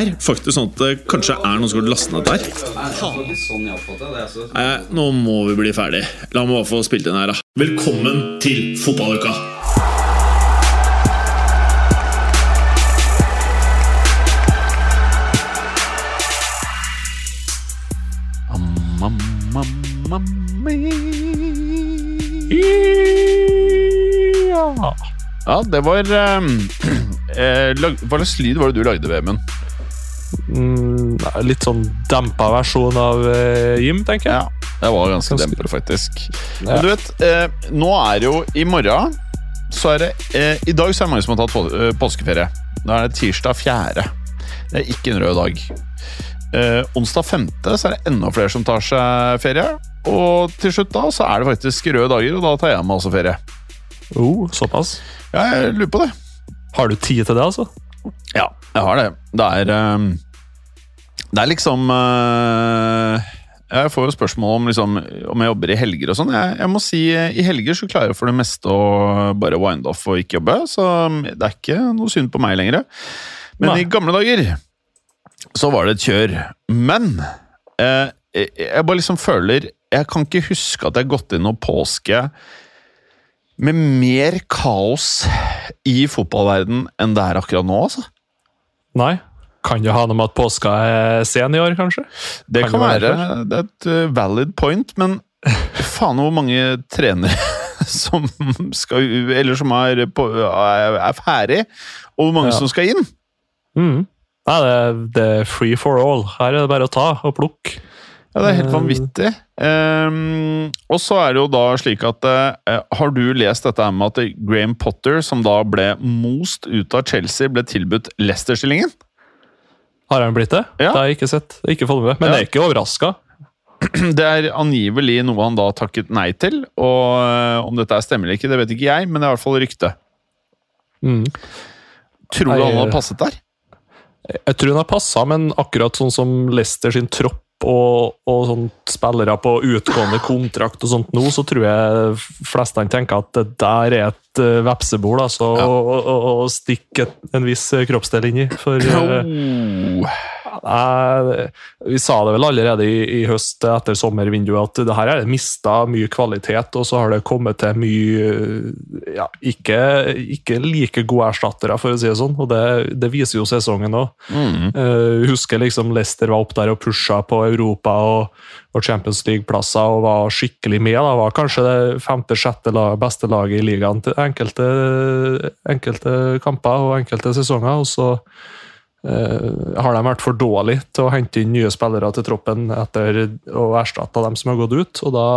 er faktisk sånn at det kanskje er noen som har lastet ned der. Nei, nå må vi bli ferdig. La meg bare få spilt inn her, da. Velkommen til fotballuka! Ja. ja, det var um, eh, lag, Hva slags lyd var det du lagde, Vemund? Mm, litt sånn dempa versjon av eh, Jim, tenker jeg. Ja, det var ganske Ganske- faktisk. Ja. Men du vet, eh, nå er det jo i morgen så er det, eh, I dag så er det mange som har tatt på, eh, påskeferie. Da er det tirsdag 4. Det er ikke en rød dag. Eh, onsdag 5. så er det enda flere som tar seg ferie. Og til slutt da så er det faktisk røde dager, og da tar jeg meg også ferie. Oh, såpass. Ja, jeg lurer på det. Har du tid til det, altså? Ja, jeg har det. Det er ehm, Det er liksom eh, Jeg får jo spørsmål om, liksom, om jeg jobber i helger og sånn. Jeg, jeg må si i helger så klarer jeg for det meste å bare wind off og ikke jobbe, så det er ikke noe synd på meg lenger. Men Nei. i gamle dager så var det et kjør. Men eh, jeg bare liksom føler Jeg kan ikke huske at jeg har gått inn noe påske med mer kaos i fotballverden enn det er akkurat nå, altså. Nei? Kan det ha noe med at påska er sen i år, kanskje? Det Kan kan, det være være. Det er et uh, valid point, men faen hvor mange trenere som skal Eller som er, på, er ferdig, og hvor mange Ja. som skal inn. Mm. Nei, det, det er free for all. Her er det bare å ta og plukke. Ja, Det er helt Mm. vanvittig. Um, og så er det jo da slik at uh, Har du lest dette her med at Graham Potter, som da ble most ut av Chelsea, ble tilbudt Leicester-stillingen? Har han blitt det? Ja. Det har jeg ikke sett. Ikke fått med. Men Ja. jeg er ikke overraska. Det er angivelig noe han da takket nei til. Og uh, om dette er stemmer eller ikke, det vet ikke jeg, men det er i hvert fall rykte. Mm. Tror du jeg... han hadde passet der? Jeg tror han har passa, men akkurat sånn som Leicester sin tropp og, og sånn spillere på utgående kontrakt og sånt nå, så tror jeg flestene tenker at det der er et uh, vepsebol altså, Ja. å, å, å, stikke en viss kroppsdel kroppsdel inni. For uh, Oh. Vi sa det vel allerede i, i høst etter sommervinduet at det her er mista mye kvalitet, og så har det kommet til mye ja, ikke, ikke like gode erstattere, for å si det sånn. Og det, det viser jo sesongen òg. Mm. Uh, husker liksom Leicester var opp der og pusha på Europa og, og Champions League-plasser og var skikkelig med. da, Var kanskje det femte-sjette lag, beste laget i ligaen til enkelte, enkelte kamper og enkelte sesonger. og så eh, har de vært for dårlige til å hente inn nye spillere til troppen etter å erstatte dem som har gått ut. og da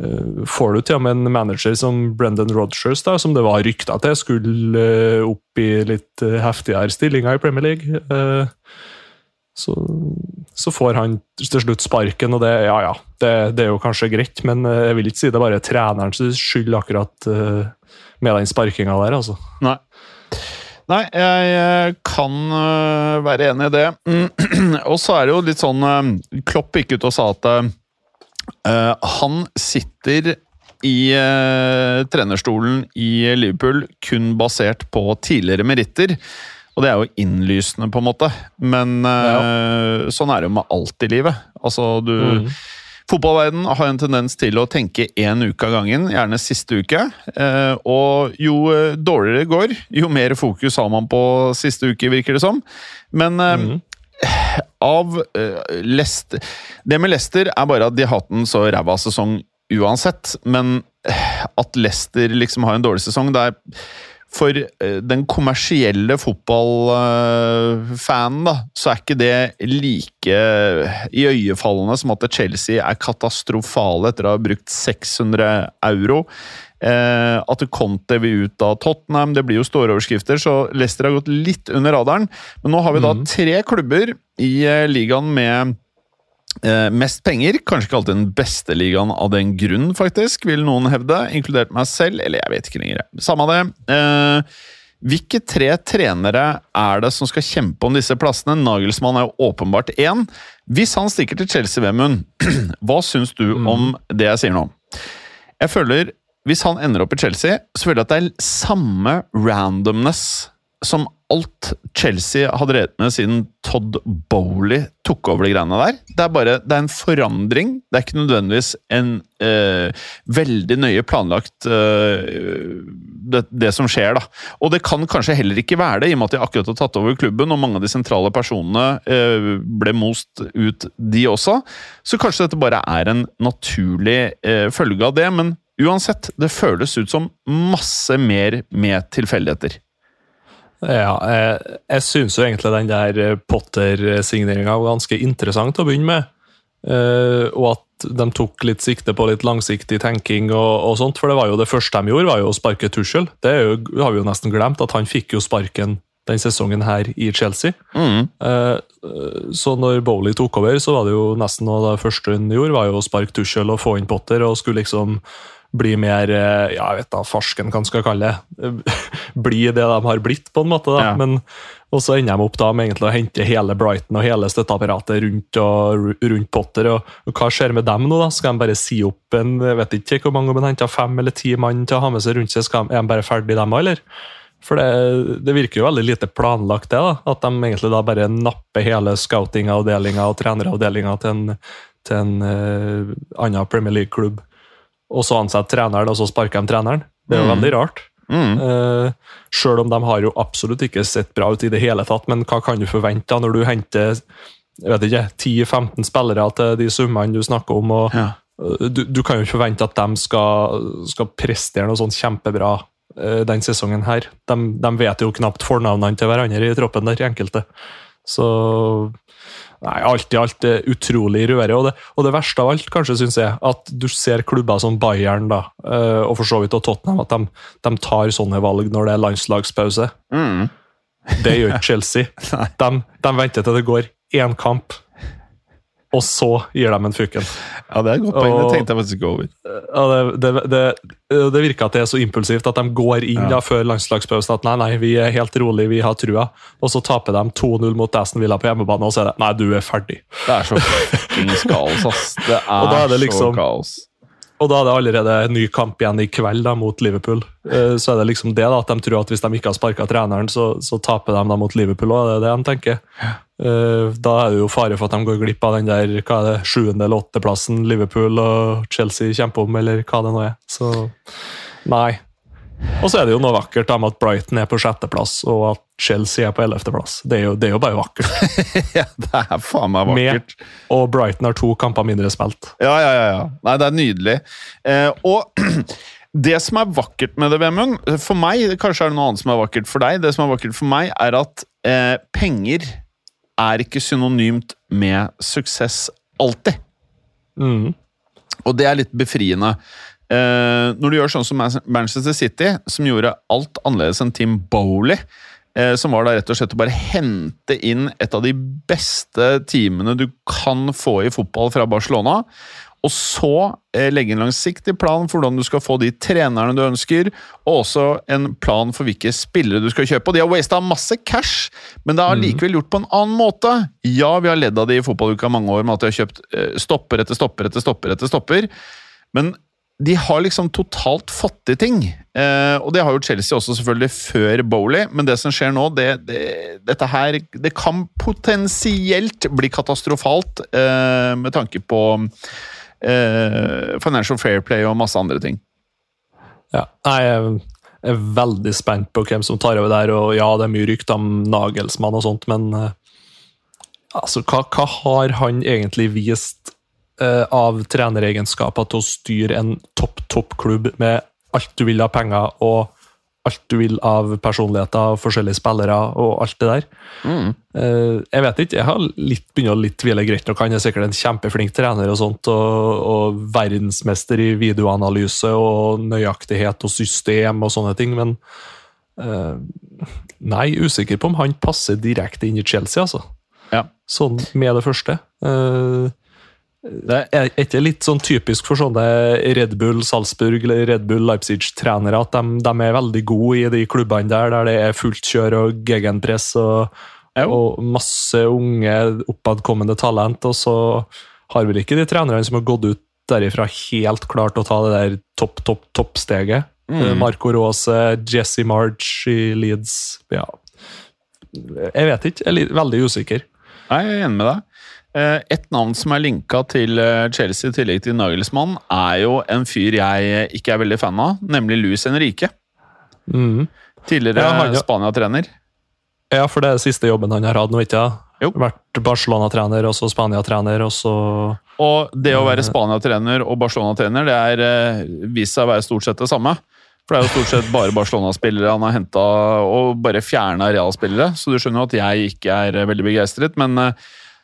eh, får du til og med en manager som Brendan Rodgers, da, som det var rykter til skulle eh, opp i litt eh, heftigere stillinger i Premier League. Eh, så, så får han til slutt sparken, og det, ja, ja, det, det er jo kanskje greit, men eh, jeg vil ikke si det er bare trenerens skyld akkurat eh, med den sparkinga der, altså. Nei. Nei, jeg eh, kan øh, være enig i det. Mm, Og så er det jo litt sånn øh, Klopp gikk ut og sa at øh, han sitter i trenerstolen i Liverpool kun basert på tidligere meritter. Og det er jo innlysende, på en måte. Men ja. sånn er det jo med alt i livet. Altså, du Mm. Fotballverden har en tendens til å tenke én uke av gangen, gjerne siste uke. Eh, og jo eh, dårligere det går, jo mer fokus har man på siste uke, virker det som. Men Mhm. av Leicester Det med Leicester er bare at de har hatt en så ræva sesong uansett. Men at Leicester liksom har en dårlig sesong, det er for eh, den kommersielle fotballfanen, da, så er ikke det like iøynefallende som at Chelsea er katastrofale etter å ha brukt 600 euro. Eh, at Conte vil ut av Tottenham. Det blir jo store overskrifter, så Leicester har gått litt under radaren. Men nå har vi da Mhm. tre klubber i eh, ligaen med eh, mest penger. Kanskje ikke alltid den beste ligaen av den grunn, faktisk, vil noen hevde. Inkludert meg selv, eller jeg vet ikke lenger. Samme det. Eh, hvilke tre trenere er det som skal kjempe om disse plassene? Nagelsmann er jo åpenbart én. Hvis han stikker til Chelsea, Vemund, hva syns du om det jeg sier nå? Jeg føler, Hvis han ender opp i Chelsea, så føler jeg at det er samme randomness som alt Chelsea hadde drevet med siden Todd Bowley tok over de greiene der. Det er bare det er en forandring. Det er ikke nødvendigvis en eh, veldig nøye planlagt eh, det, det som skjer, da. Og det kan kanskje heller ikke være det, i og med at de akkurat har tatt over klubben, og mange av de sentrale personene eh, ble most ut, de også. Så kanskje dette bare er en naturlig eh, følge av det. Men uansett, det føles ut som masse mer med tilfeldigheter. Ja, jeg, jeg syns jo egentlig den der eh, Potter-signeringa var ganske interessant å begynne med. Uh, og at de tok litt sikte på litt langsiktig tenking og, og sånt. For det var jo det første de gjorde, var jo å sparke Tuchel. Det jo, har vi jo nesten glemt, at han fikk jo sparken den sesongen her i Chelsea. Mm. Eh, eh, så når Bowley tok over, så var det jo nesten noe av det første hun gjorde, var jo å sparke Tuchel og få inn Potter, og skulle liksom bli mer eh, ja, jeg vet da, farsken, hva man skal kalle det. bli det de har blitt, på en måte. da. Ja. Men, og så ender de opp da med egentlig å hente hele Brighton og hele støtteapparatet rundt, og, rundt Potter. Og, og Hva skjer med dem nå? da? Skal de bare si opp en jeg vet ikke hvor mange om de henter fem eller ti mann til å ha med seg rundt seg? Skal de, er de bare ferdig, dem òg, eller? For det, det virker jo veldig lite planlagt, det. da, At de egentlig da bare napper hele scouting-avdelinga og treneravdelinga til en, til en uh, annen Premier League-klubb. Og så ansette treneren, og så sparker de treneren. Det er jo Mm. veldig rart. Mm. Uh, Sjøl om de har jo absolutt ikke sett bra ut i det hele tatt, men hva kan du forvente da når du henter jeg vet ikke, 10-15 spillere til de summene du snakker om? og Ja. uh, du, du kan jo ikke forvente at de skal, skal prestere noe sånn kjempebra uh, den sesongen her. De, de vet jo knapt fornavnene til hverandre i troppen der, enkelte. Så Nei, alt i alt er utrolig røre. Og det, og det verste av alt, kanskje, syns jeg, at du ser klubber som Bayern da, eh, og for så vidt og Tottenham, at de, de tar sånne valg når det er landslagspause. Mm. Det gjør ikke Chelsea. De, de venter til det går én kamp, og så gir de en fuken. Ja, det er et godt poeng. Det tenkte jeg faktisk ikke over. Ja, det, det, det, det virker at det er så impulsivt at de går inn da, før landslagspausen at nei, nei, vi er helt rolig, vi har trua. Og så taper de 2-0 mot Aston Villa på hjemmebane, og så er det nei, du er ferdig. Det er så fuckings kaos, ass. Det er, er det liksom- så kaos. Og da er det allerede en ny kamp igjen i kveld da, mot Liverpool. Eh, Så er det liksom det da, at de tror at hvis de ikke har sparka treneren, så, så taper de da mot Liverpool. òg. det er det de tenker. Eh, Da er det jo fare for at de går glipp av den der hva er det, sjuende- eller åttendeplassen Liverpool og Chelsea kjemper om, eller hva det nå er. Så nei. Og så er det jo noe vakkert med at Brighton er på sjetteplass, og at Chelsea er på ellevteplass. Det, er jo- det er jo bare vakkert. Ja, det er faen meg vakkert. Med, og Brighton har to kamper mindre spilt. Ja, ja, ja. ja. Nei, det er nydelig. Eh, og det som er vakkert med det, Vemund For meg, kanskje er det noe annet som er vakkert for deg. Det som er vakkert for meg, er at eh, penger er ikke synonymt med suksess alltid. Mm. Og det er litt befriende. Eh, når du gjør sånn som Manchester City, som gjorde alt annerledes enn Tim Bowley, eh, som var da rett og slett å bare hente inn et av de beste teamene du kan få i fotball fra Barcelona, og så eh, legge en langsiktig plan for hvordan du skal få de trenerne du ønsker, og også en plan for hvilke spillere du skal kjøpe. Og de har wasta masse cash, men det har likevel gjort på en annen måte. Ja, vi har ledd av det i fotballuka mange år med at de har kjøpt eh, stopper etter stopper etter stopper etter stopper, men de har liksom totalt fått til ting. Eh, og det har jo Chelsea også selvfølgelig før Bowley, men det som skjer nå, det, det, dette her Det kan potensielt bli katastrofalt eh, med tanke på eh, financial fair play og masse andre ting. Ja, jeg er veldig spent på hvem som tar over der, og ja, det er mye rykter om Nagelsmann og sånt, men eh, altså, hva, hva har han egentlig vist eh, av treneregenskaper til å styre en topp, topp klubb med alt du vil ha penger, og alt du vil av personligheter, forskjellige spillere og alt det der. Eh, jeg vet ikke, jeg har litt, begynner å litt tvile greit nok. Han er sikkert en kjempeflink trener og sånt, og, og verdensmester i videoanalyse og nøyaktighet og system og sånne ting, men uh, Nei, usikker på om han passer direkte inn i Chelsea, altså. Ja. Sånn med det første. Eh, det er ikke litt sånn typisk for sånne Red Bull Salzburg eller Red Bull Leipzig-trenere at de, de, er veldig gode i de klubbene der, der det er fullt kjør og gegenpress og, og masse unge, oppadkommende talent. Og så har vel ikke de trenerne som har gått ut derifra, helt klart å ta det der topp, topp, toppsteget. Mm. Marco Rose, Jesse March i Leeds Ja. Jeg vet ikke. Jeg er veldig usikker. Nei, jeg er enig med deg. Et navn som er linka til Chelsea i tillegg til Nagelsmann, er jo en fyr jeg ikke er veldig fan av, nemlig Luis Henrique. Mm. Tidligere ja, ja. Spania-trener. Ja, for det er siste jobben han har hatt nå, ikke sant? Vært Barcelona-trener, og så Spania-trener, og så Og det å være Spania-trener og Barcelona-trener, det er vist seg å være stort sett det samme. For det er jo stort sett bare Barcelona-spillere han har henta, og bare fjerna Real-spillere. Så du skjønner jo at jeg ikke er veldig begeistret, men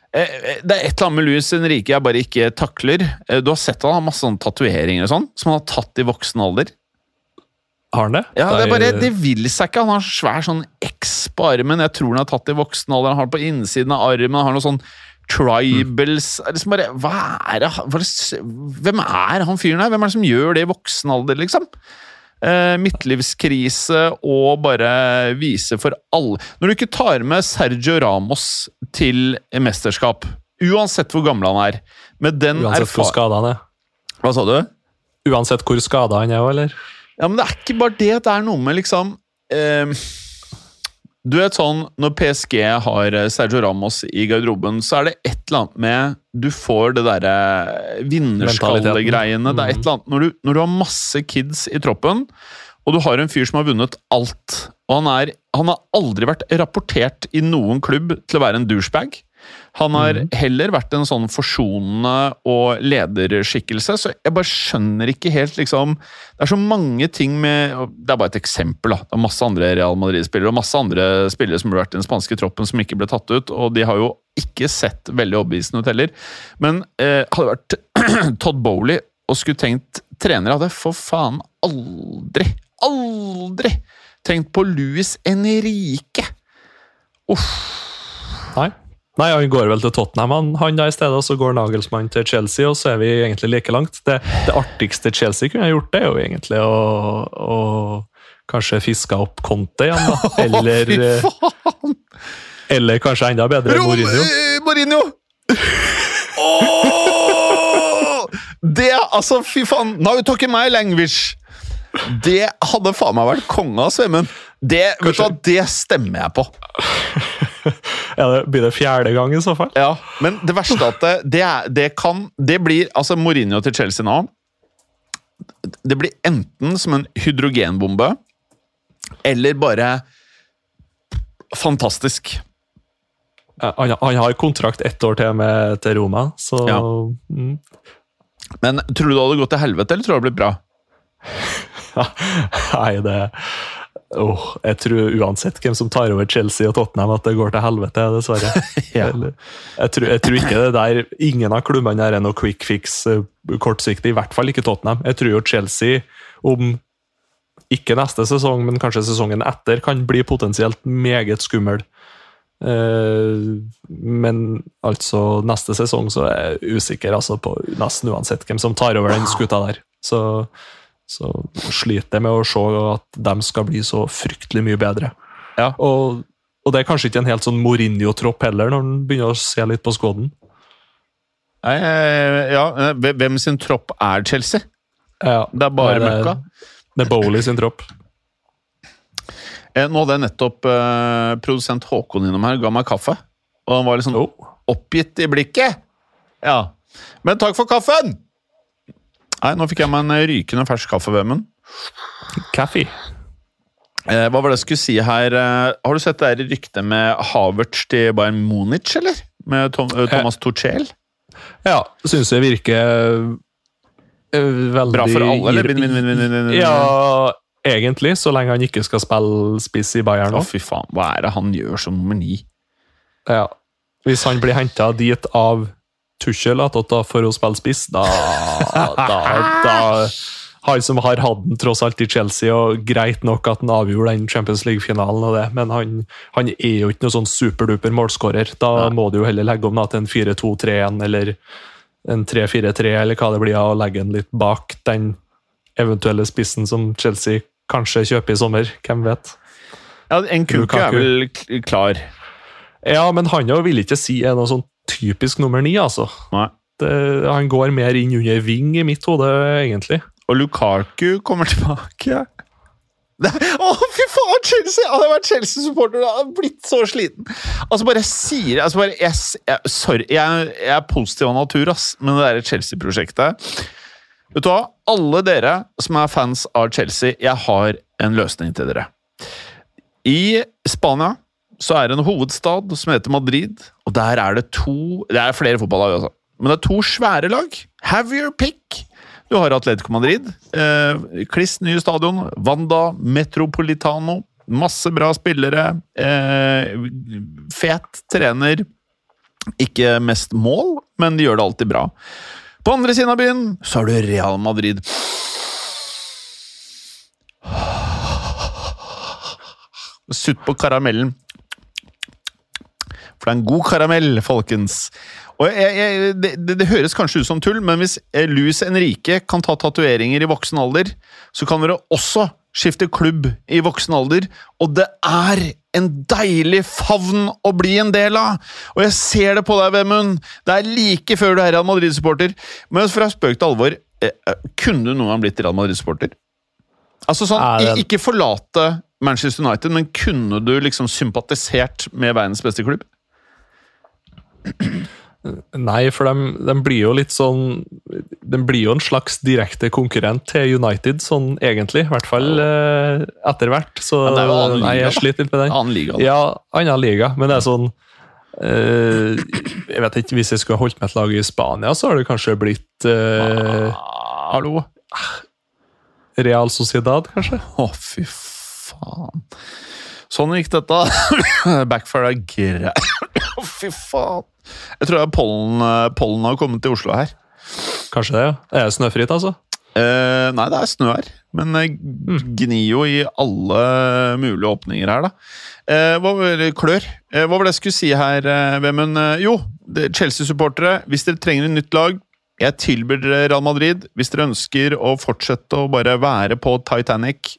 det er et eller annet med Louis Henrique jeg bare ikke takler. Du har sett han har masse sånne tatoveringer og sånn, som han har tatt i voksen alder. Har han det? Ja, Det, er bare, det vil seg ikke. Han har svær sånn X på armen. Jeg tror han har tatt i voksen alder. Han har det på innsiden av armen. Han har noe sånn tribals mm. liksom bare, hva er det, hva er det, Hvem er han fyren her? Hvem er det som gjør det i voksen alder, liksom? Eh, midtlivskrise og bare vise for alle Når du ikke tar med Sergio Ramos til mesterskap, uansett hvor gammel han er med den Uansett hvor skada han er. Hva sa du? Uansett hvor skada han er òg, eller? Ja, men det er ikke bare det. Det er noe med liksom eh, Du vet sånn, Når PSG har Sergio Ramos i garderoben, så er det et eller annet med Du får det derre vinnerskallegreiene. Det er et eller annet når du, når du har masse kids i troppen, og du har en fyr som har vunnet alt og han, er, han har aldri vært rapportert i noen klubb til å være en douchebag. Han har mm. heller vært en sånn forsonende og lederskikkelse, så jeg bare skjønner ikke helt liksom Det er så mange ting med Det er bare et eksempel, da. Det er masse andre Real Madrid-spillere og masse andre spillere som har vært i den spanske troppen som ikke ble tatt ut, og de har jo ikke sett veldig overbevisende ut heller. Men eh, hadde det vært Todd Bowley og skulle tenkt trener, hadde for faen aldri, aldri tenkt på Louis Enrique! Uff. Nei. Nei, Han går vel til Tottenham, han, han da i stedet, og så går Nagelsmann til Chelsea, og så er vi egentlig like langt. Det, det artigste Chelsea kunne ha gjort, det er jo egentlig å, å kanskje fiske opp Conte igjen, da. Eller, oh, eller kanskje enda bedre Rom, Mourinho. Mourinho! oh! Det, altså, fy faen! Now you talking my language! Det hadde faen meg vært konge av Svemund. Det, det stemmer jeg på. ja, det blir det fjerde gang i så fall. Ja, Men det verste at det, det, er, det kan Det blir Altså, Mourinho til Chelsea nå Det blir enten som en hydrogenbombe eller bare fantastisk. Han, han, har kontrakt ett år til med til Roma, så ja. mm. Men tror du det hadde gått til helvete, eller tror du det hadde blitt bra? Nei, det oh, Jeg tror uansett hvem som tar over Chelsea og Tottenham, at det går til helvete, dessverre. ja. jeg, tror, jeg, tror, ikke det der Ingen av klubbene der er noe quick fix uh, kortsiktig. I hvert fall ikke Tottenham. Jeg tror jo Chelsea, om ikke neste sesong, men kanskje sesongen etter, kan bli potensielt meget skummel. Uh, men altså, neste sesong så er jeg usikker altså, på nesten uansett hvem som tar over den skuta der. Så så sliter jeg med å se at de skal bli så fryktelig mye bedre. Ja. Og, og, det er kanskje ikke en helt sånn Mourinho-tropp heller, når en begynner å se litt på skåden. Nei, ja, hvem sin tropp er Chelsea? Ja, det er bare det, møkka. Det er Bowley sin tropp. Eh, nå hadde jeg nettopp eh, produsent Håkon innom her, ga meg kaffe. Og han var sånn oh. oppgitt i blikket. Ja. Men takk for kaffen! Nei, nå fikk jeg meg en rykende fersk kaffe, Vemund. Kaffe. Eh, hva var det jeg skulle si her? Eh, har du sett det der ryktet med Havertz til Bayern Munich, eller? Med Tom, eh, Thomas eh, Tuchel? Ja, syns jeg virker veldig Bra for alle, eller? Vinn, vinn, vinn, Ja, egentlig, så lenge han ikke skal spille spiss i Bayern. Å, fy faen. Hva er det han gjør som nummer ni? Ja. Hvis han blir henta dit av Tuchel attåt for å spille spiss, da, da, da Han som har hatt den tross alt i Chelsea, og greit nok at han avgjorde den Champions League-finalen, og det, men han, han er jo ikke noen sånn superduper målskårer. Da Nei. må du jo heller legge om da, til en 4-2-3-1 eller en 3-4-3, eller hva det blir, og legge den litt bak den eventuelle spissen som Chelsea kanskje kjøper i sommer. Hvem vet? Ja, En kuke er vel klar. Ja, men han vil ikke si er noe sånn typisk nummer ni, altså. Det, han går mer inn under ving i mitt hode, egentlig. Og Lukaku kommer tilbake. Å, å, fy faen! Chelsea! Hadde jeg vært Chelsea-supporter, hadde blitt så sliten. Altså, bare sier altså bare, jeg, jeg, Sorry, jeg, jeg er positiv av natur, ass, men det derre Chelsea-prosjektet Vet du hva? Alle dere som er fans av Chelsea, jeg har en løsning til dere. I Spania så er det en hovedstad som heter Madrid, og der er det to Det er flere fotballag, altså. Men det er to svære lag. Have your pick! Du har Atletico Madrid. Eh, kliss nye stadion. Wanda Metropolitano. Masse bra spillere. Eh, fet trener. Ikke mest mål, men de gjør det alltid bra. På andre siden av byen så har du Real Madrid. Sutt på karamellen. For det er en god karamell, folkens. Og jeg, jeg, det, det, høres kanskje ut som tull, men hvis Luis Henrique kan ta tatoveringer i voksen alder, så kan dere også skifte klubb i voksen alder. Og det er en deilig favn å bli en del av! Og jeg ser det på deg, Vemund. Det er like før du er Real Madrid-supporter. Men fra spøk til alvor, eh, eh, kunne du noen gang blitt Real Madrid-supporter? Altså sånn, Ikke forlate Manchester United, men kunne du liksom sympatisert med verdens beste klubb? Nei, for de, de blir jo litt sånn De blir jo en slags direkte konkurrent til United, sånn egentlig. I hvert fall eh, etter hvert. Så Ja, det er jo annen nei, jeg sliter litt med den. Annen liga. da. Ja, annen liga, men det er sånn eh, Jeg vet ikke, Hvis jeg skulle holdt med et lag i Spania, så har det kanskje blitt eh, Hallo? Real Sociedad, kanskje? Å, fy faen. Sånn gikk dette. Backfire er greit. Fy faen. Jeg tror det pollen, eh, pollen har kommet til Oslo her. Kanskje det, ja. Er det snøfritt, altså? Eh, nei, det er snø her. Men eh, gnir jo i alle mulige åpninger her, da. Eh, hva var det, klør? Eh, hva var det jeg skulle si her, eh, Vemund? Jo, Chelsea-supportere, hvis dere trenger et nytt lag Jeg tilbyr dere Real Madrid. Hvis dere ønsker å fortsette å bare være på Titanic,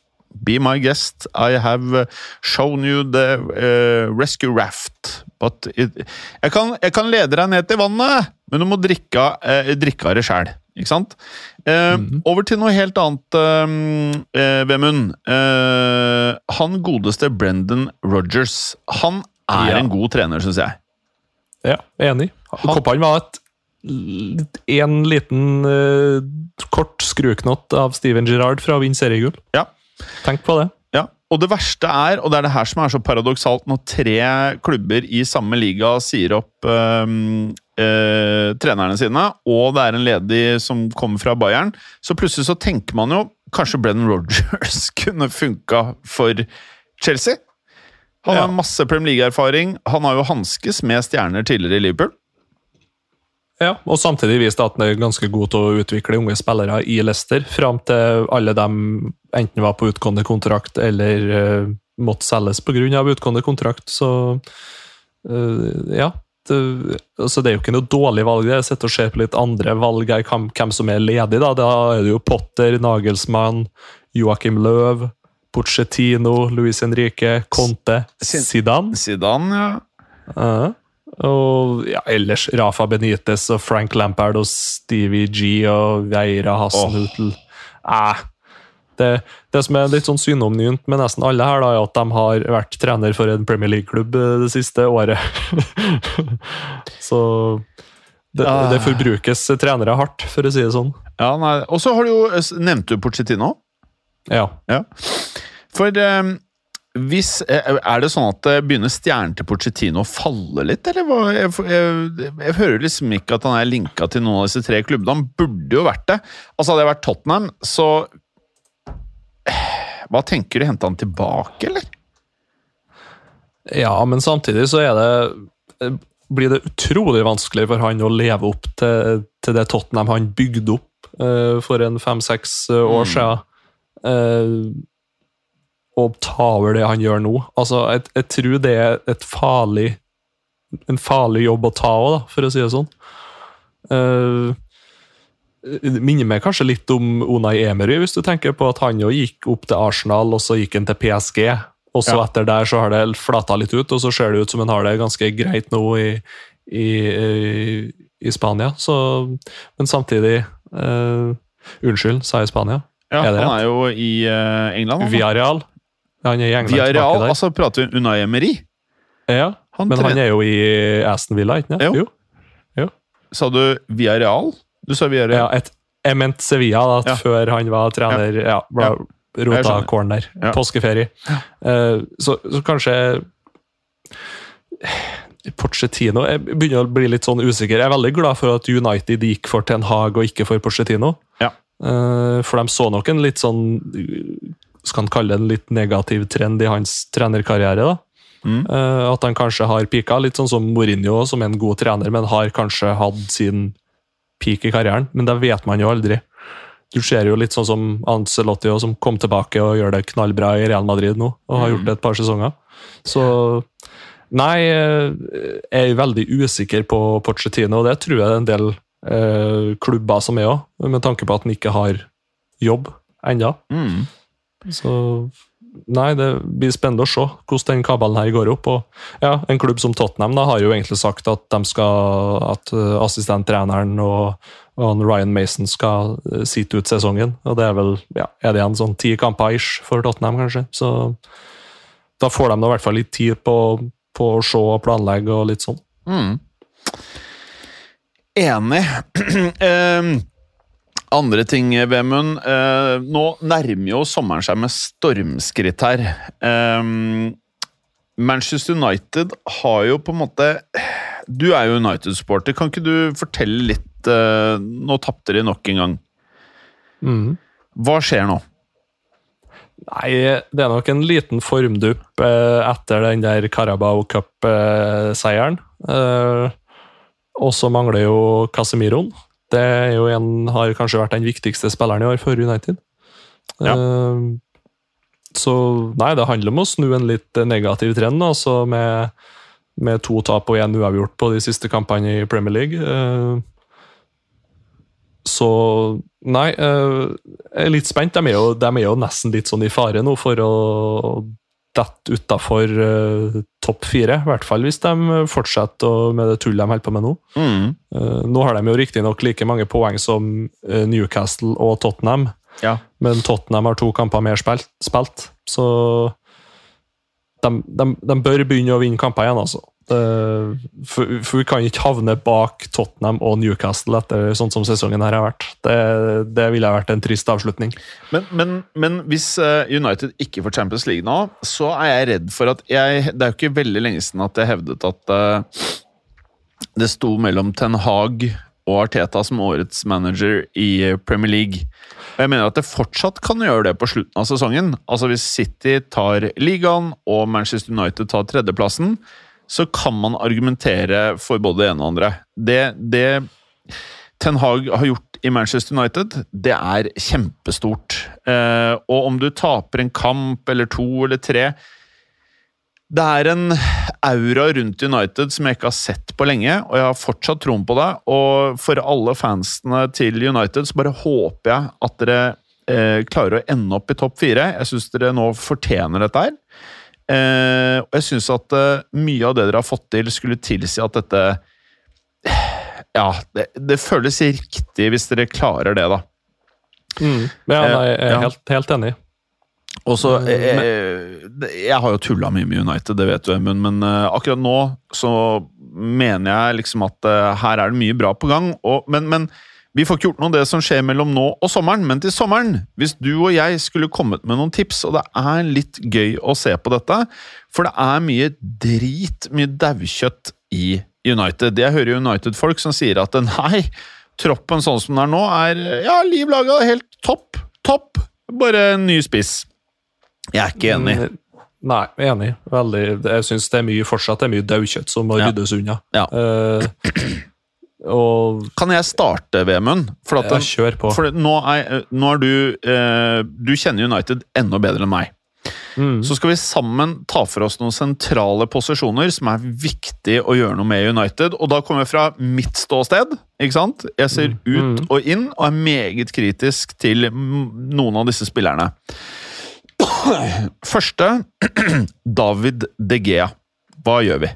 be my guest. I have shown you the uh, rescue raft. It, jeg, kan, jeg kan lede deg ned til vannet, men du må drikke, eh, drikke av det sjæl. Ikke sant? Eh, Over til noe helt annet, um, eh, Vemund. Eh, han godeste Brendan Rogers. Han er Ja. en god trener, syns jeg. Ja, enig. Koppan var et en liten uh, kort skruknott av Steven Gerrard fra å vinne seriegull. Ja. Tenk på det. Og det verste er, og det er det her som er så paradoksalt, når tre klubber i samme liga sier opp øhm, øh, trenerne sine, og det er en ledig som kommer fra Bayern, så plutselig så tenker man jo kanskje Brennan Rogers kunne funka for Chelsea. Han har masse Premier League-erfaring. Han har jo hanskes med stjerner tidligere i Liverpool. Ja, og samtidig viste at han er ganske god til å utvikle unge spillere i Leicester, fram til alle dem enten var på utgående kontrakt eller uh, måtte selges pga. utgående kontrakt. Så uh, ja. Det, altså det er jo ikke noe dårlig valg. Jeg sitter og ser på litt andre valg her, hvem, hvem som er ledig. Da. da er det jo Potter, Nagelsmann, Joakim Løv, Pochettino, Luis Henrique, Conte, Zidane. Zidane, ja. Ja. Og ja, ellers Rafa Benitez og Frank Lampard og Stevie G og Veira Hassenhutl. Eh, det, det som er litt sånn synonymt med nesten alle her, da, er at de har vært trener for en Premier League-klubb eh, det siste året. Så det, Ah. det forbrukes trenere hardt, for å si det sånn. ja nei. Og så har du jo Nevnte du Pochettino? Ja. Ja. For eh, hvis, eh, Er det sånn at det begynner stjernen til Pochettino å falle litt, eller hva? Jeg, jeg, jeg hører liksom ikke at han er linka til noen av disse tre klubbene. Han burde jo vært det. Altså Hadde jeg vært Tottenham, så Hva tenker du? Hente han tilbake, eller? Ja, men samtidig så er det blir det utrolig vanskelig for han å leve opp til, til det Tottenham han bygde opp uh, for en fem-seks år Mm. siden. Uh, og ta over det han gjør nå. Altså, jeg, jeg tror det er et farlig en farlig jobb å ta òg, for å si det sånn. Uh, det minner meg kanskje litt om Unai Emery, hvis du tenker på at han jo gikk opp til Arsenal, og så gikk han til PSG. Og så Ja. etter der så har det flata litt ut, og så ser det ut som han har det ganske greit nå i, i, i, i Spania. Så, men samtidig uh, Unnskyld, sa jeg Spania? Ja, Er han er jo i uh, England. da. Villarreal. Han er i England Via Real, der. altså prater vi Unai Emery. ja, Han men han er jo i Aston Villa, ikke sant? Jo. Sa du Via Real? Du sa Via Ja, et, jeg mente Sevilla, da, Ja. før han var trener. Ja, Ja. Jeg Rota corn corner. Ja. Påskeferie. Uh, så, så kanskje Pochettino Jeg begynner å bli litt sånn usikker. Jeg er veldig glad for at United gikk for Ten Hag og ikke for Pochettino. Ja. Eh, for de så nok en litt sånn Skal han kalle det en litt negativ trend i hans trenerkarriere. da. Mm. Uh, at han kanskje har pika, litt sånn som Mourinho, som er en god trener, men har kanskje hatt sin peak i karrieren. Men det vet man jo aldri. Du ser jo litt sånn som Ancelotti, som kom tilbake og gjør det knallbra i Real Madrid nå, og har gjort det et par sesonger. Så Nei, eh, jeg er veldig usikker på Pochettino, og det tror jeg det er en del eh, klubber som er òg, med tanke på at han ikke har jobb ennå. Mm. Så Nei, det blir spennende å se hvordan den kabalen her går opp. Og ja, En klubb som Tottenham da, har jo egentlig sagt at de skal at uh, assistenttreneren og, og Ryan Mason skal uh, sitte ut sesongen. Og det er vel ja, er det igjen sånn ti kamper ish for Tottenham, kanskje. Så da får de da i hvert fall litt tid på, på å se og planlegge og litt sånn. Mm. Enig. Ehm, andre ting, Vemund. Eh, nå nærmer jo sommeren seg med stormskritt her. Eh, Manchester United har jo på en måte Du er jo United-supporter. Kan ikke du fortelle litt eh, Nå tapte de nok en gang. Hva skjer nå? Nei, det er nok en liten formdupp eh, etter den der Carabao Cup-seieren. Eh, og så mangler jo Casemiroen. Det er jo en, har kanskje vært den viktigste spilleren i år for United. Ja. Eh, så nei, det handler om å snu en litt negativ trend, altså med, med to tap og én uavgjort på de siste kampene i Premier League. Eh, så nei, eh, jeg er litt spent. De er, jo, de er jo nesten litt sånn i fare nå for å dette utafor uh, topp fire. I hvert fall hvis de fortsetter å- med det tullet de holder på med nå. Mm. Uh, nå har de jo riktignok like mange poeng som uh, Newcastle og Tottenham, Ja. men Tottenham har to kamper mer spilt, spilt så de, de, de bør begynne å vinne kamper igjen, altså. Eh, for, for vi kan ikke havne bak Tottenham og Newcastle etter sånn som sesongen her har vært. Det, det ville vært en trist avslutning. Men, men, men hvis eh, United ikke får Champions League nå, så er jeg redd for at jeg Det er jo ikke veldig lenge siden at jeg hevdet at uh, det sto mellom Ten Hag og Arteta som årets manager i Premier League. Og jeg mener at det fortsatt kan gjøre det på slutten av sesongen. Altså Hvis City tar ligaen og Manchester United tar tredjeplassen, så kan man argumentere for både det ene og andre. Det, det Ten Hag har gjort i Manchester United, det er kjempestort. Eh, og om du taper en kamp eller to eller tre Det er en aura rundt United som jeg ikke har sett på lenge, og jeg har fortsatt troen på det. Og for alle fansene til United så bare håper jeg at dere eh, klarer å ende opp i topp fire. Jeg syns dere nå fortjener dette her. Eh, og jeg syns at eh, mye av det dere har fått til, skulle tilsi at dette Ja, det, det føles riktig hvis dere klarer det, da. Ja, nei, jeg er Eh, Ja. helt, helt enig. Og så Mm, eh, Jeg har jo tulla mye med United, det vet du, Emund, men eh, akkurat nå så mener jeg liksom at eh, her er det mye bra på gang. Og, men, men vi får ikke gjort noe av det som skjer mellom nå og sommeren, men til sommeren, hvis du og jeg skulle kommet med noen tips, og det er litt gøy å se på dette, for det er mye drit, mye daukjøtt i United. Jeg hører United-folk som sier at nei, troppen sånn som den er nå, er ja, liv laga helt topp. Topp. Bare en ny spiss. Jeg er ikke enig. Mm, Nei, jeg er enig. Veldig, jeg syns det er mye, fortsatt det er mye daukjøtt som må Ja. ryddes unna. Ja. Eh, og Kan jeg starte, Vemund? For at jeg kjør på. For nå er, nå er du eh, Du kjenner United enda bedre enn meg. Mm. Så skal vi sammen ta for oss noen sentrale posisjoner som er viktig å gjøre noe med i United. Og da kommer jeg fra mitt ståsted. ikke sant? Jeg ser ut Mm. og inn og er meget kritisk til mm, noen av disse spillerne. Første David De Gea. Hva gjør vi?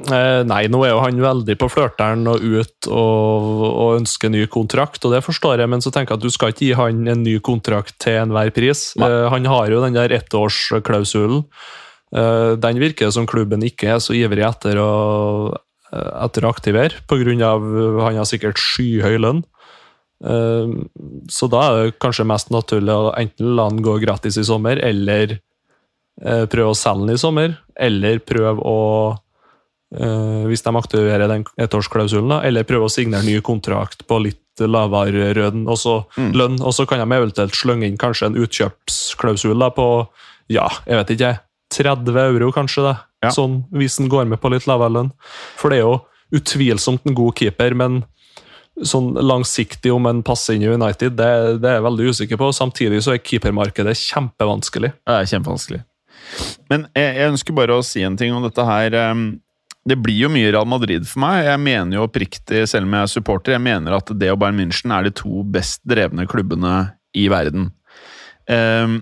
Eh, nei, nå er jo han veldig på flørteren og ut og, og ønsker ny kontrakt, og det forstår jeg, men så tenker jeg at du skal ikke gi han en ny kontrakt til enhver pris. Eh, han har jo den der ettårsklausulen. Eh, den virker som klubben ikke er så ivrig etter å, eh, etter å aktivere, pga. han har sikkert skyhøy lønn. Eh, så da er det kanskje mest naturlig å enten la han gå gratis i sommer, eller prøve å selge han i sommer, eller prøve å hvis de aktiverer den ettårsklausulen, eller prøver å signere ny kontrakt på litt lavere røden, og så, Mm. lønn, og så kan de eventuelt slønge inn kanskje en utkjøpsklausul på ja, jeg vet ikke, 30 euro kanskje, da, Ja. sånn, hvis den går med på litt lavere lønn. For det er jo utvilsomt en god keeper, men sånn langsiktig om en passer inn i United, det, det er jeg veldig usikker på. Samtidig så er keepermarkedet kjempevanskelig. Det er kjempevanskelig. Men jeg, jeg ønsker bare å si en ting om dette her. Det blir jo mye Real Madrid for meg. Jeg mener jo oppriktig, selv om jeg er supporter, jeg mener at det og Bayern München er de to best drevne klubbene i verden. Um,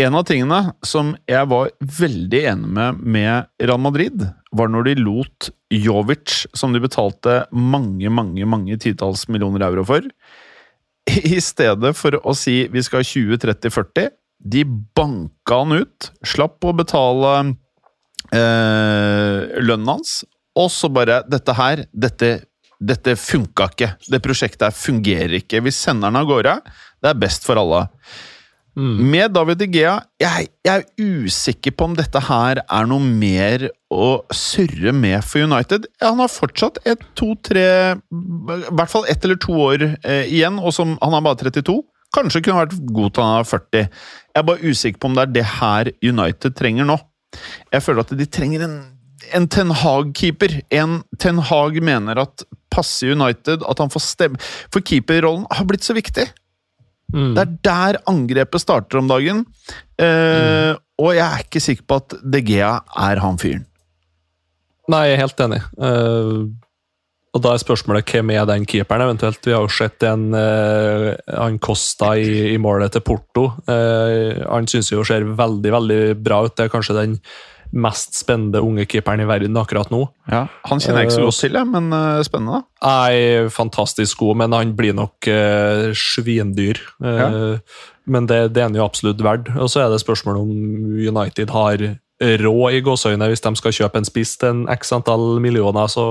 en av tingene som jeg var veldig enig med med Real Madrid, var når de lot Jovic, som de betalte mange, mange, mange titalls millioner euro for, i stedet for å si vi skal ha 20, 30, 40 de banka han ut, slapp å betale eh, lønnen hans, og så bare Dette her, dette, dette funka ikke. Det prosjektet her fungerer ikke. Vi sender den av gårde. Det er best for alle. Med David De Gea jeg, jeg er usikker på om dette her er noe mer å surre med for United. Han har fortsatt et, to, tre I hvert fall ett eller to år eh, igjen, og som, han er bare 32. Kanskje kunne vært god til han er 40. Jeg er bare usikker på om det er det her United trenger nå. Jeg føler at de trenger en, en Ten Hag-keeper. En Ten Hag mener at passer United, at han får stemme For keeperrollen har blitt så viktig. Mm. Det er der angrepet starter om dagen. Eh, Og jeg er ikke sikker på at De Gea er han fyren. Nei, jeg er helt enig. Eh, og da er spørsmålet hvem er den keeperen, eventuelt. Vi har jo sett en uh, Han Costa i, i målet til Porto. Uh, han syns jo ser veldig, veldig bra ut. Det er kanskje den mest spennende unge keeperen i verden akkurat nå. Ja, Han kjenner jeg ikke så godt til, men eh, spennende. Nei, fantastisk god, men han blir nok uh, svindyr. Ja. Men det, det er han jo absolutt verdt. Og så er det spørsmålet om United har råd i gåseøyne hvis de skal kjøpe en spiss til en x antall millioner, så,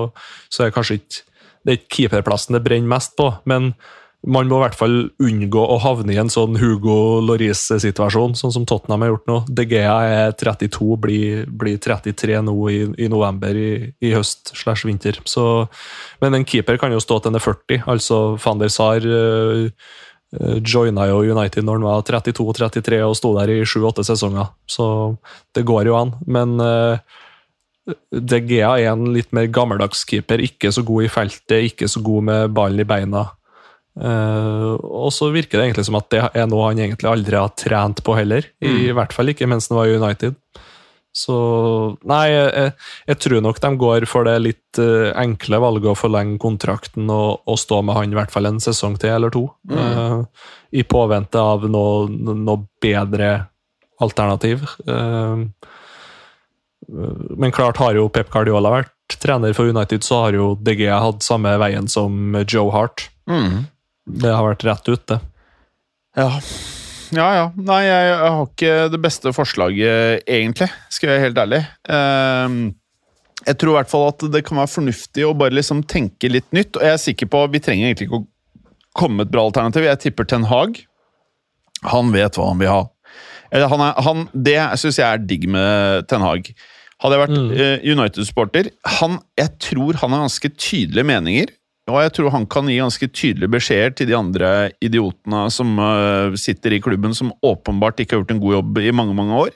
så er det kanskje ikke det er ikke keeperplassen det brenner mest på. Men man må i hvert fall unngå å havne i en sånn Hugo Loris-situasjon, sånn som Tottenham har gjort nå. De Gea er 32, blir, blir 33 nå i, i november i, i høst slash vinter. Så, men en keeper kan jo stå til han er 40. Altså van der Sar uh, joina jo United når han var 32-33 og sto der i 7-8 sesonger. Så det går jo an. Men uh, De Gea er en litt mer gammeldags keeper. Ikke så god i feltet, ikke så god med ballen i beina. Uh, og så virker det egentlig som at det er noe han egentlig aldri har trent på heller. I hvert fall ikke mens han var i United. Så Nei, jeg, jeg tror nok de går for det litt uh, enkle valget å forlenge kontrakten og, og stå med han i hvert fall en sesong til eller to. Eh, I påvente av noe, noe bedre alternativ. Uh, men klart har jo Pep Guardiola vært trener for United, så har jo DG hatt samme veien som Joe Hart. Det har vært rett ut, det. Ja. Ja, ja. Nei, jeg, jeg har ikke det beste forslaget, egentlig. Skal jeg være helt ærlig. Ehm, jeg tror i hvert fall at det kan være fornuftig å bare liksom tenke litt nytt. Og jeg er sikker på Vi trenger egentlig ikke å komme med et bra alternativ. Jeg tipper Ten Hag. Han vet hva han vil ha. Eller han er, han, det syns jeg er digg med Ten Hag. Hadde jeg vært eh, United-supporter han, Jeg tror han har ganske tydelige meninger. Og jeg tror han kan gi ganske tydelige beskjeder til de andre idiotene som eh, sitter i klubben, som åpenbart ikke har gjort en god jobb i mange, mange år.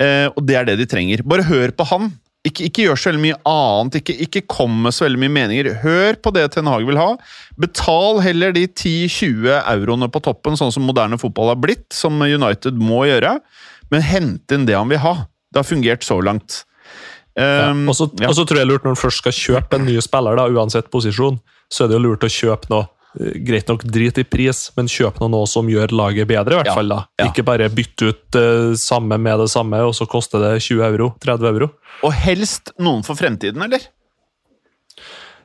Eh, og det er det de trenger. Bare hør på han. Ikke, ikke gjør så veldig mye annet, ikke, ikke kom med så veldig mye meninger. Hør på det Ten Hag vil ha. Betal heller de 10-20 euroene på toppen, sånn som moderne fotball har blitt, som United må gjøre, men hent inn det han vil ha. Det har fungert så langt. Um, og, så, tror jeg lurt når man først skal kjøpe en ny spiller, da, uansett posisjon, så er det jo lurt å kjøpe noe eh, Greit nok drit i pris, men kjøp noe, noe som gjør laget bedre, i hvert Ja, fall. da. ja. Ikke bare bytte ut uh, samme med det samme, og så koster det 20 euro. 30 euro. Og helst noen for fremtiden, eller?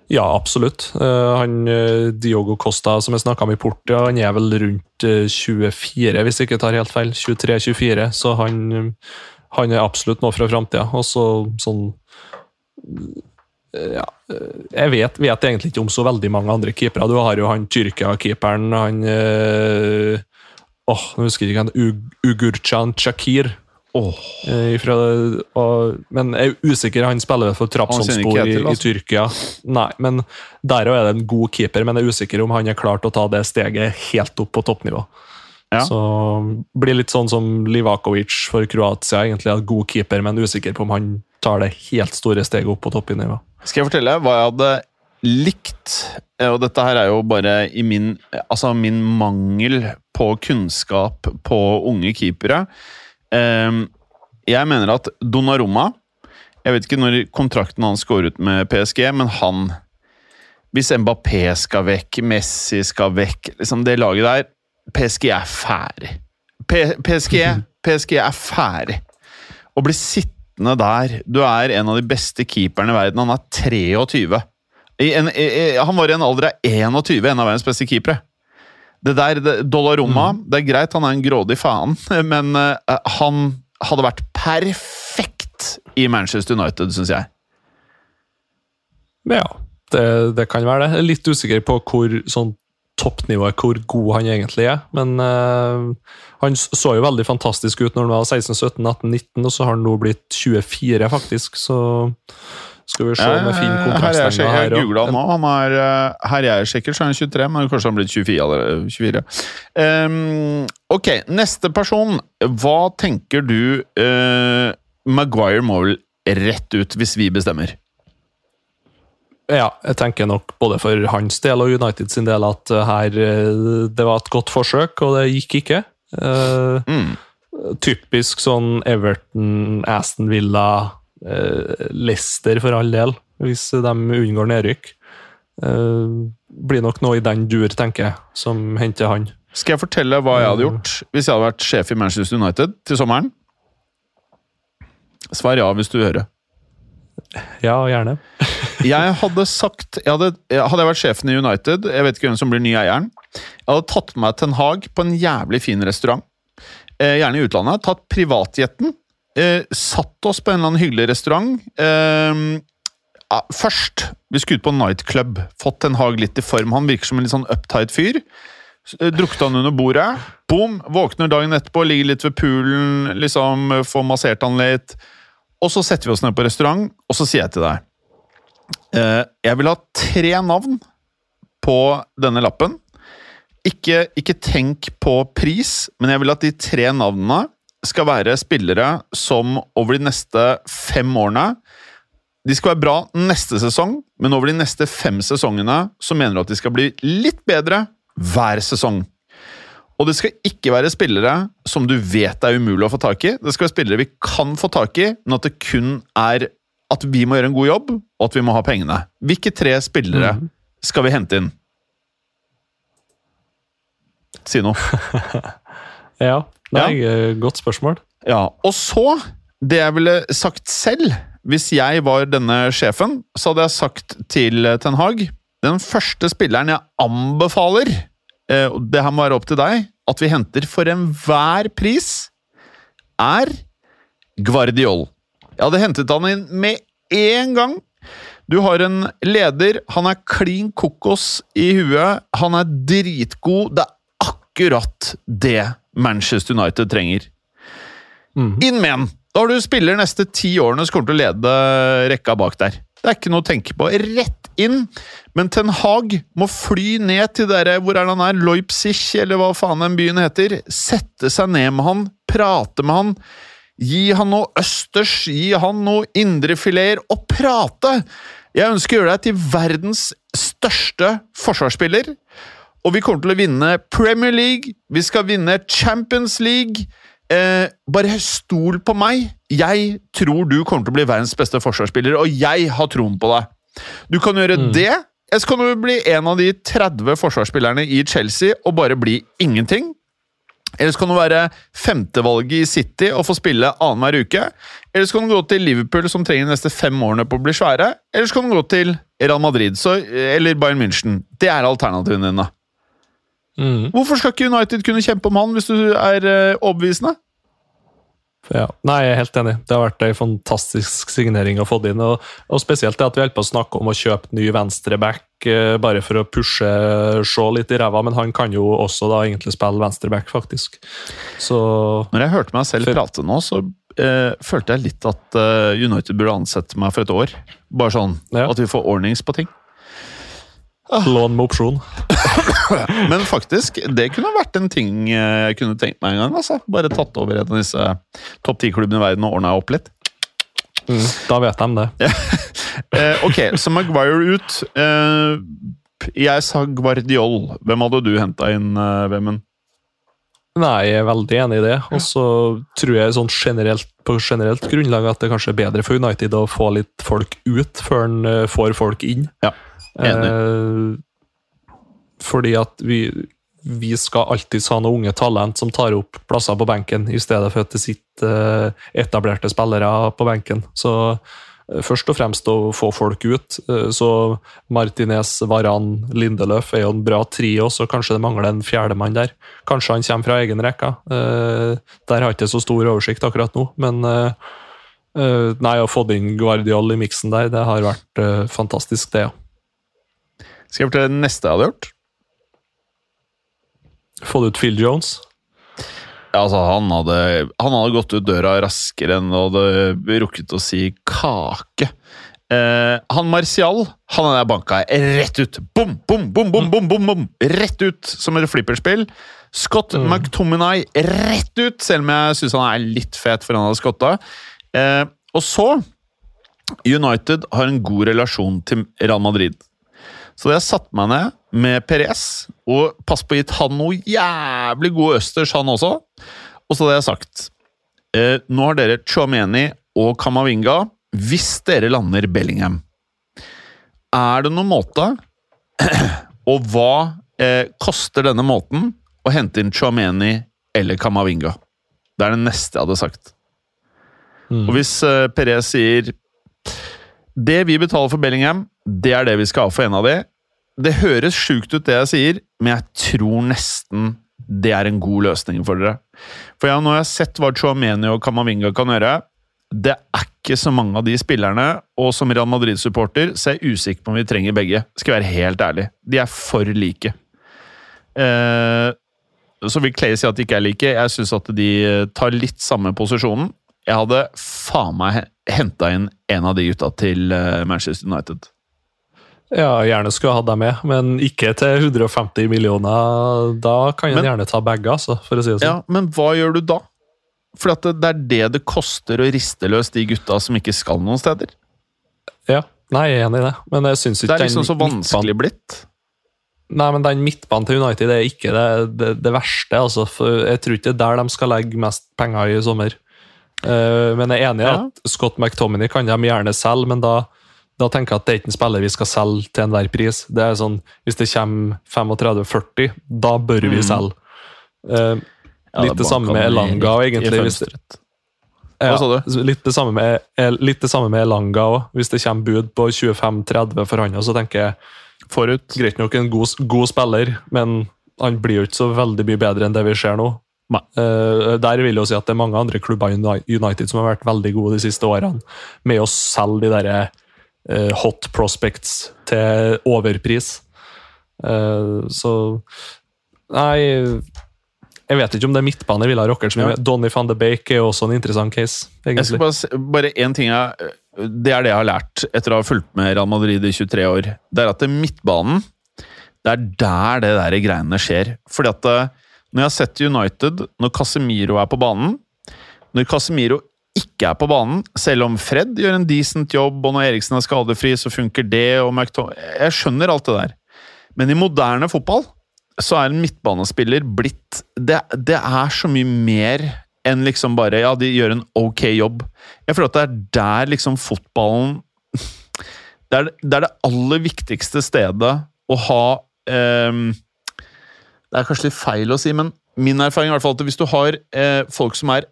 Ja, absolutt. Uh, han uh, Diogo Costa, som jeg snakka om i Portia, han er vel rundt eh, 24, hvis jeg ikke tar helt feil. 23-24, så han, han er absolutt noe fra framtida. Og så sånn Ja. Jeg vet, vet egentlig ikke om så veldig mange andre keepere. Du har jo han Tyrkia-keeperen, han eh, Åh, nå husker jeg ikke han Ug- Ugurcan Shakir. Åh, Eh, Ifra, og, men jeg er usikker. Han spiller for Trabzonspor i, i altså. Tyrkia. Nei, men Der er det en god keeper, men jeg er usikker om han er klart å ta det steget helt opp på toppnivå. Ja. Så blir litt sånn som Livakovic for Kroatia. egentlig er God keeper, men usikker på om han tar det helt store steget opp på toppnivå. Skal jeg fortelle hva jeg hadde likt? Eh, Og dette her er jo bare i min, altså min mangel på kunnskap på unge keepere. Ehm, Jeg mener at Donnarumma Jeg vet ikke når kontrakten hans går ut med PSG, men han Hvis Mbappé skal vekk, Messi skal vekk liksom Det laget der PSG er ferdig. P PSG, PSG er ferdig. Å bli sittende der Du er en av de beste keeperne i verden. Han er 23. I en, han var i en alder av 21, en av verdens beste keepere. Det der, det, Dollaroma, det er greit, han er en grådig faen, men uh, han hadde vært perfekt i Manchester United, syns jeg. Ja, det, det kan være det. Jeg er litt usikker på hvor sånn toppnivået, hvor god han egentlig er. Men eh, han så jo veldig fantastisk ut når han var 16-17-18-19, og så har han nå blitt 24, faktisk. Så skal vi se om jeg finner her er jeg, googla nå. Han er, eh, her jeg er sikker, så er han 23, men kanskje han blir blitt 24 eller 24. Um, ok, neste person. Hva tenker du uh, Maguire må vel rett ut hvis vi bestemmer? Ja, jeg tenker nok både for hans del og United sin del at eh, her eh, det var et godt forsøk, og det gikk ikke. Uh, Mm. typisk sånn Everton, Aston Villa, uh, Leicester for all del, hvis de unngår nedrykk. Uh, blir nok noe i den dur, tenker jeg, som henter han. Skal jeg fortelle hva jeg hadde gjort hvis jeg hadde vært sjef i Manchester United til sommeren? Svar ja hvis du hører. Ja, gjerne. Jeg hadde sagt jeg hadde, hadde jeg vært sjefen i United, jeg vet ikke hvem som blir ny eieren Jeg hadde tatt med meg Ten Hag på en jævlig fin restaurant. Eh, gjerne i utlandet. Tatt privatjetten. Eh, satt oss på en eller annen hyggelig restaurant. Eh, ja, først Vi skulle ut på nightclub. Fått Ten Hag litt i form. Han virker som en litt sånn uptight fyr. Eh, han under bordet. Boom! Våkner dagen etterpå, ligger litt ved poolen, liksom får massert han litt. Og så setter vi oss ned på restaurant, og så sier jeg til deg Jeg vil ha tre navn på denne lappen. Ikke, ikke tenk på pris, men jeg vil at de tre navnene skal være spillere som over de neste fem årene De skal være bra neste sesong, men over de neste fem sesongene så mener du at de skal bli litt bedre hver sesong. Og det skal ikke være spillere som du vet er umulig å få tak i. Det skal være spillere vi kan få tak i, men at det kun er at vi må gjøre en god jobb, og at vi må ha pengene. Hvilke tre spillere skal vi hente inn? Si noe. Ja, Det er ja. et godt spørsmål. Ja, Og så, det jeg ville sagt selv, hvis jeg var denne sjefen, så hadde jeg sagt til Ten Hag Den første spilleren jeg anbefaler, eh, det her må være opp til deg, at vi henter for enhver pris, er Guardiol. Jeg hadde hentet han inn med en gang. Du har en leder, han er klin kokos i huet, han er dritgod. Det er akkurat det Manchester United trenger. Mm. Inn med han! Da har du spiller neste ti årene som kommer til å lede rekka bak der. Det er ikke noe å tenke på. Rett inn! Men Ten Hag må fly ned til dere, hvor er det han er, Leipzig, eller hva faen den byen heter. Sette seg ned med han, prate med han. Gi han noe østers, gi han noe indrefileter, og prate! Jeg ønsker å gjøre deg til verdens største forsvarsspiller. Og vi kommer til å vinne Premier League, vi skal vinne Champions League. Eh, bare stol på meg. Jeg tror du kommer til å bli verdens beste forsvarsspiller, og jeg har troen på deg. Du kan gjøre Mm. det, eller så kan du bli en av de 30 forsvarsspillerne i Chelsea og bare bli ingenting. Eller så kan du være femtevalget i City og få spille annenhver uke. Eller så kan du gå til Liverpool, som trenger de neste fem årene på å bli svære. Eller så kan du gå til Real Madrid så, eller Bayern München. Det er alternativene dine. Mm. Hvorfor skal ikke United kunne kjempe om han hvis du er eh, overbevisende? Ja. Nei, jeg er helt enig. Det har vært ei fantastisk signering å få inn. Og, og spesielt det at vi holder på å snakke om å kjøpe ny venstreback eh, bare for å pushe Shaw litt i ræva, men han kan jo også da egentlig spille venstreback, faktisk. Så Når jeg hørte meg selv For- prate nå, så eh, følte jeg litt at eh, United burde ansette meg for et år. Bare sånn Ja. at vi får ordnings på ting. Lån med opsjon. Men faktisk, det kunne vært en ting eh, jeg kunne tenkt meg en gang. altså. Bare tatt over en av disse topp ti-klubbene i verden og ordna opp litt. Da vet de det. Eh, ok, så Maguire ut. Eh, jeg sa Guardiol. Hvem hadde du henta inn, Vemund? Nei, jeg er veldig enig i det. Og så tror jeg sånn generelt, på generelt grunnlag at det kanskje er bedre for United å få litt folk ut før en får folk inn. Ja, Eh, fordi at vi, vi skal alltids ha noen unge talent som tar opp plasser på benken, i stedet for at det sitter eh, etablerte spillere på benken. Så eh, først og fremst å få folk ut. Eh, Så Martinez, Varan, Lindeløf er jo en bra trio, så kanskje det mangler en fjerdemann der. Kanskje han kommer fra egen rekke. Eh, Der har jeg ikke så stor oversikt akkurat nå, men eh, nei, å få inn Guardiol i miksen der, det har vært fantastisk, det, ja. Skal jeg fortelle det neste jeg hadde gjort? Fått ut Phil Jones. Ja, altså, han hadde, han hadde gått ut døra raskere enn han hadde rukket å si kake. Eh, han Martial han hadde jeg banka rett ut. Bom, bom, bom, bom, bom, bom, bom. Rett ut som et flipperspill. Scott McTominay rett ut, selv om jeg syns han er litt fet for han hadde skotta. Eh, og så United har en god relasjon til Real Madrid. Så jeg satte meg ned med Perez og pass på å gitt han noe jævlig god østers, han også. Og så hadde jeg sagt eh, Nå har dere Chomeni og Kamavinga hvis dere lander Bellingham. Er det noen måte Og hva eh, koster denne måten å hente inn Chomeni eller Kamavinga? Det er det neste jeg hadde sagt. Mm. Og hvis eh, Perez sier det vi betaler for Bellingham, det er det vi skal ha for en av de. Det høres sjukt ut, det jeg sier, men jeg tror nesten det er en god løsning for dere. For jeg, nå har jeg sett hva Chouameni og Kamavinga kan gjøre. Det er ikke så mange av de spillerne, og som Real Madrid-supporter så er jeg usikker på om vi trenger begge. Skal være helt ærlig. De er for like. Eh, så vil Clay si at de ikke er like. Jeg syns at de tar litt samme posisjonen. Jeg hadde faen meg henta inn en av de gutta til eh, Manchester United. Ja, gjerne skulle hatt deg med, men ikke til 150 millioner. Da kan en gjerne ta begge, altså, for å si det sånn. Ja. Men hva gjør du da? For at det, det er det det koster å riste løs de gutta som ikke skal noen steder. Ja. Nei, jeg er enig i det, men jeg syns Det er liksom så midtbanen- vanskelig blitt. Nei, men den midtbanen til United er ikke det, det, det verste. Altså, for jeg tror ikke det er der de skal legge mest penger i sommer. Uh, men jeg er enig i Ja. at Scott McTominay kan de gjerne selge, men da, da tenker jeg at det er ikke en spiller vi skal selge til enhver pris. Det er sånn, Hvis det kommer 35-40, da bør vi Mm. selge. Eh, Ja, litt det samme med Elanga, i egentlig, hvis det- ja, Hva sa du? Litt det samme med, eh, litt det samme med Elanga òg. Hvis det kommer bud på 25-30 for han, så tenker jeg Forut. greit nok en god, god spiller, men han blir jo ikke så veldig mye bedre enn det vi ser nå. Eh, der vil jeg jo si at det er mange andre klubber i United som har vært veldig gode de siste årene med å selge de der eh, hot prospects til overpris. Eh, så Nei Jeg vet ikke om det er midtbane jeg ville ha Ja. Donny van de Bake er også en interessant case. Jeg skal bare, se- bare en ting jeg, Det er det jeg har lært etter å ha fulgt med Real Madrid i 23 år. Det er at det midtbanen Det er der det der greiene skjer. Fordi at eh, når jeg har sett United, når Casemiro er på banen Når Casemiro ikke er på banen, selv om Fred gjør en decent jobb, og når Eriksen er skadefri, så funker det, og McTo Jeg skjønner alt det der. Men i moderne fotball så er en midtbanespiller blitt det, det er så mye mer enn liksom bare Ja, de gjør en ok jobb. Jeg føler at det er der liksom fotballen Det er det, er det aller viktigste stedet å ha ehm, Det er kanskje litt feil å si, men min erfaring er at hvis du har eh, folk som er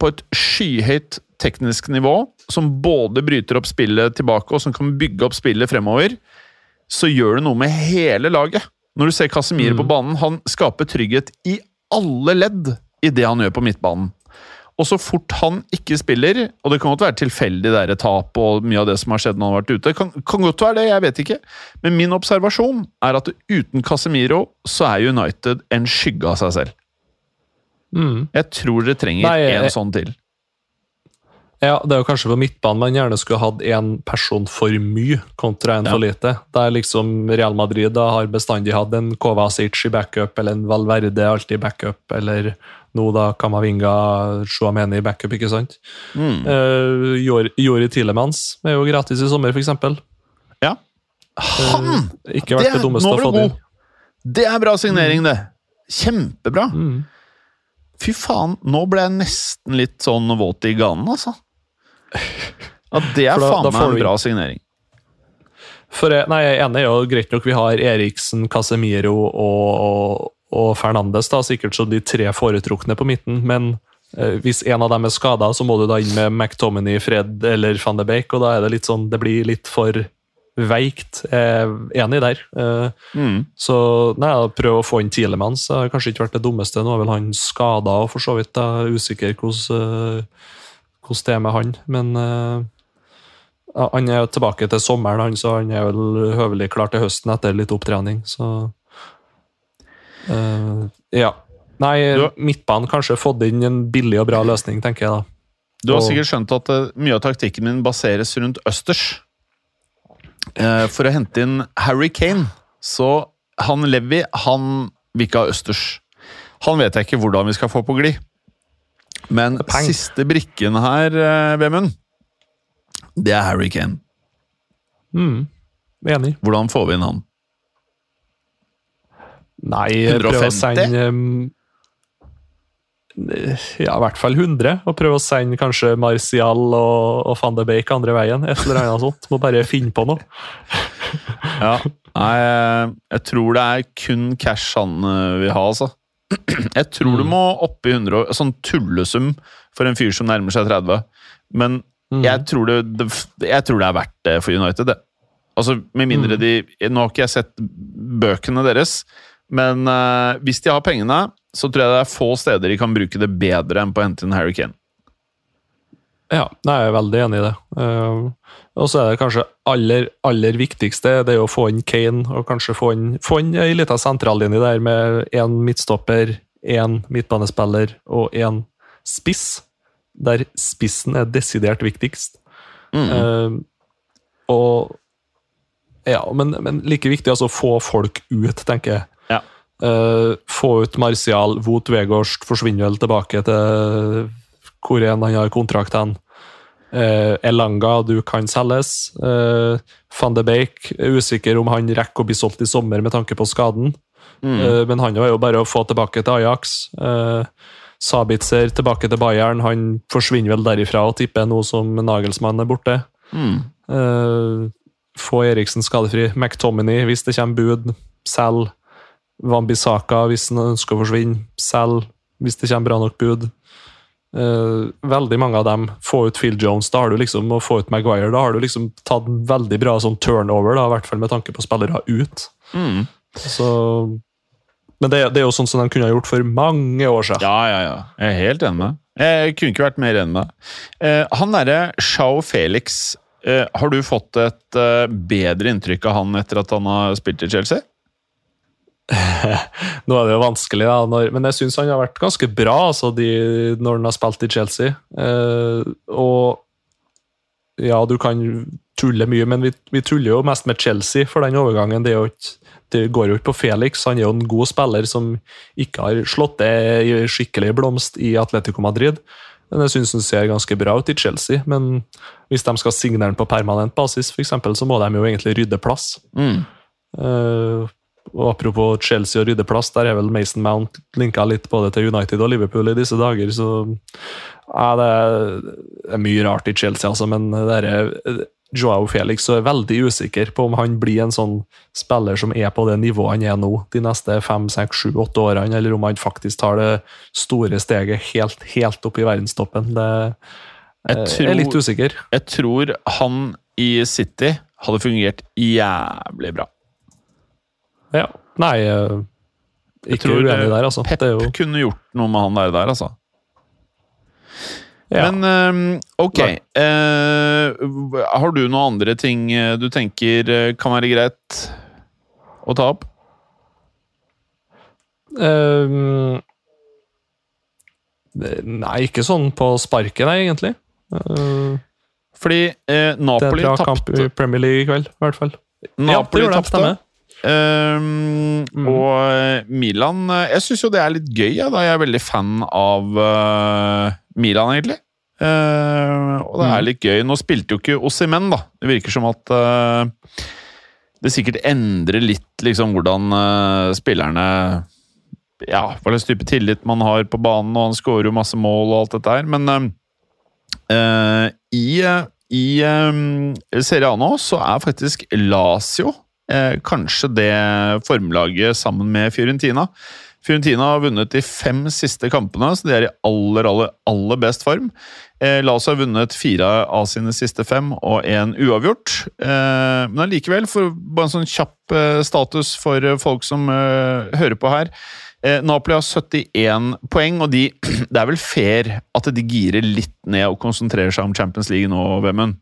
på et skyhøyt teknisk nivå, som både bryter opp spillet tilbake og som kan bygge opp spillet fremover, så gjør det noe med hele laget. Når du ser Casemiro på banen, han skaper trygghet i alle ledd i det han gjør på midtbanen. Og så fort han ikke spiller, og det kan godt være tilfeldig det der tap og mye av det som har skjedd når han har vært ute, kan, kan godt være det, jeg vet ikke. Men min observasjon er at uten Casemiro så er United en skygge av seg selv. Mm. Jeg tror dere trenger Nei, jeg- en sånn til. Ja, det er jo kanskje på midtbanen man gjerne skulle hatt én person for mye kontra en Ja. for lite. Der liksom Real Madrid da har bestandig hatt en Kovacic i backup, eller en Valverde alltid i backup, eller nå da Kamavinga, Shuameni i backup, ikke sant? Mm. Uh, Jori Tilemans er jo gratis i sommer, f.eks. Ja. Han! Ikke vært det, Det- dummeste å få du det. Det er bra signering, det. Kjempebra. Mm. Fy faen, nå ble jeg nesten litt sånn våt i ganen, altså. Ja, det er da- faen meg en vi... bra signering. For jeg, nei, jeg er enig, og greit nok vi har Eriksen, Casemiro og, og, og Fernandes da, sikkert som de tre foretrukne på midten, men eh, hvis en av dem er skada, så må du da inn med McTominay, Fred eller van de Beek, og da er det litt sånn, det blir litt for veikt. Jeg er enig der. Eh, Mm. så nei, prøv å få inn Tilemans. Det har kanskje ikke vært det dummeste. Nå er vel han skada og for så vidt. Da. Usikker hvordan, eh, hvordan det er med han. Men eh, ja, han er tilbake til sommeren, han, så han er vel høvelig klar til høsten etter litt opptrening. Så uh, Ja. Nei, midtbanen kanskje fått inn en billig og bra løsning, tenker jeg da. Du har Og- sikkert skjønt at eh, mye av taktikken min baseres rundt østers. Eh, for å hente inn Harry Kane. Så han Levi, han vil ikke ha østers. Han vet jeg ikke hvordan vi skal få på glid. Men peng. siste brikken her, eh, Vemund, det er Harry Kane. Mm, enig. Hvordan får vi inn han? Nei, prøv å 150? sende um, Ja, i hvert fall 100. Og prøve å sende kanskje Martial og, og van de Beek andre veien. Et eller annet sånt. Må bare finne på noe. Ja, Nei, jeg tror det er kun cash han eh, vil ha, altså. Jeg tror du må opp i 100 og- Sånn tullesum for en fyr som nærmer seg 30. Men Mm. jeg, tror det, det, jeg tror det er verdt det for United, det. Altså, Med mindre de Nå har ikke jeg sett bøkene deres, men uh, hvis de har pengene, så tror jeg det er få steder de kan bruke det bedre enn på å hente inn Harry Kane. Ja, jeg er veldig enig i det. Uh, og så er det kanskje aller, aller viktigste det er å få inn Kane, og kanskje få inn, få inn ei lita sentrallinje der med én midtstopper, én midtbanespiller og én spiss. Der spissen er desidert viktigst. Mm. Uh, og Ja, men, men like viktig altså få folk ut, tenker jeg. Eh, få ut Martial, Wout Weghorst forsvinner vel tilbake til hvor enn han har kontrakt hen. Uh, Elanga, du kan selges. Uh, Van de Beek er usikker om han rekker å bli solgt i sommer med tanke på skaden. Mm. Uh, men han er jo bare å få tilbake til Ajax. Sabitzer tilbake til Bayern. Han forsvinner vel derifra og tipper nå som Nagelsmann er borte. Mm. Få Eriksen skadefri. McTominay hvis det kommer bud. Selg. Wambisaka hvis han ønsker å forsvinne. Selg hvis det kommer bra nok bud. Uh, veldig mange av dem. Få ut Phil Jones, da har du liksom, og få ut Maguire. Da har du liksom tatt en veldig bra sånn turnover, da, i hvert fall med tanke på spillere ut. Mm. Så, men det, det er jo sånn som de kunne ha gjort for mange år siden. Ja, ja, ja. Jeg er helt enig med. Jeg kunne ikke vært mer enig med. Eh, han derre Shao Felix, eh, har du fått et eh, bedre inntrykk av han etter at han har spilt i Chelsea? Nå er det jo vanskelig, da, når, men jeg syns han har vært ganske bra altså, de, når han har spilt i Chelsea. Eh, og ja, du kan tulle mye, men vi, vi, tuller jo mest med Chelsea for den overgangen. Det, ikke, det, går jo ikke på Felix. Han er jo en god spiller som ikke har slått det skikkelig blomst i Atletico Madrid. Men jeg syns han ser ganske bra ut i Chelsea. Men hvis de skal signere han på permanent basis, for eksempel, så må de jo egentlig rydde plass. Mm. Uh, og Apropos Chelsea og ryddeplass, der er vel Mason Mount linka litt både til United og Liverpool i disse dager. så ja, Det er mye rart i Chelsea, altså, men det er Joao Felix er veldig usikker på om han blir en sånn spiller som er på det nivået han er nå de neste fem, seks, sju, åtte årene, eller om han faktisk tar det store steget helt, helt opp i verdenstoppen. Det jeg tror, er litt usikker. Jeg tror han i City hadde fungert jævlig bra. Ja. Nei, eh, ikke uenig eh, der, altså. Pep jo... kunne gjort noe med han der, der altså. Ja. Men um, ok. Uh, har du noen andre ting du tenker kan være greit å ta opp? Um, nei, ikke sånn på sparket, nei, egentlig. Uh, Fordi uh, Napoli tapte er Premier League i kveld, i hvert fall. Napoli ja, tapte. Um, mm. Og Milan Jeg syns jo det er litt gøy. Ja, da jeg er veldig fan av uh, Milan, egentlig. Uh, og det er mm. litt gøy. Nå spilte jo ikke Ossimen, da. Det virker som at uh, det sikkert endrer litt liksom hvordan spillerne Ja, hva slags type tillit man har på banen, og han skårer jo masse mål og alt dette her, men i, i um, Serie A nå så er faktisk Lazio eh, kanskje det formlaget sammen med Fiorentina. Fiorentina har vunnet de fem siste kampene, så de er i aller, aller, aller best form. Eh, Lazio har vunnet fire av sine siste fem og én uavgjort. Eh, men allikevel, bare en sånn kjapp eh, status for folk som eh, hører på her eh, Napoli har 71 poeng, og de, det er vel fair at de girer litt ned og konsentrerer seg om Champions League nå, Vemund?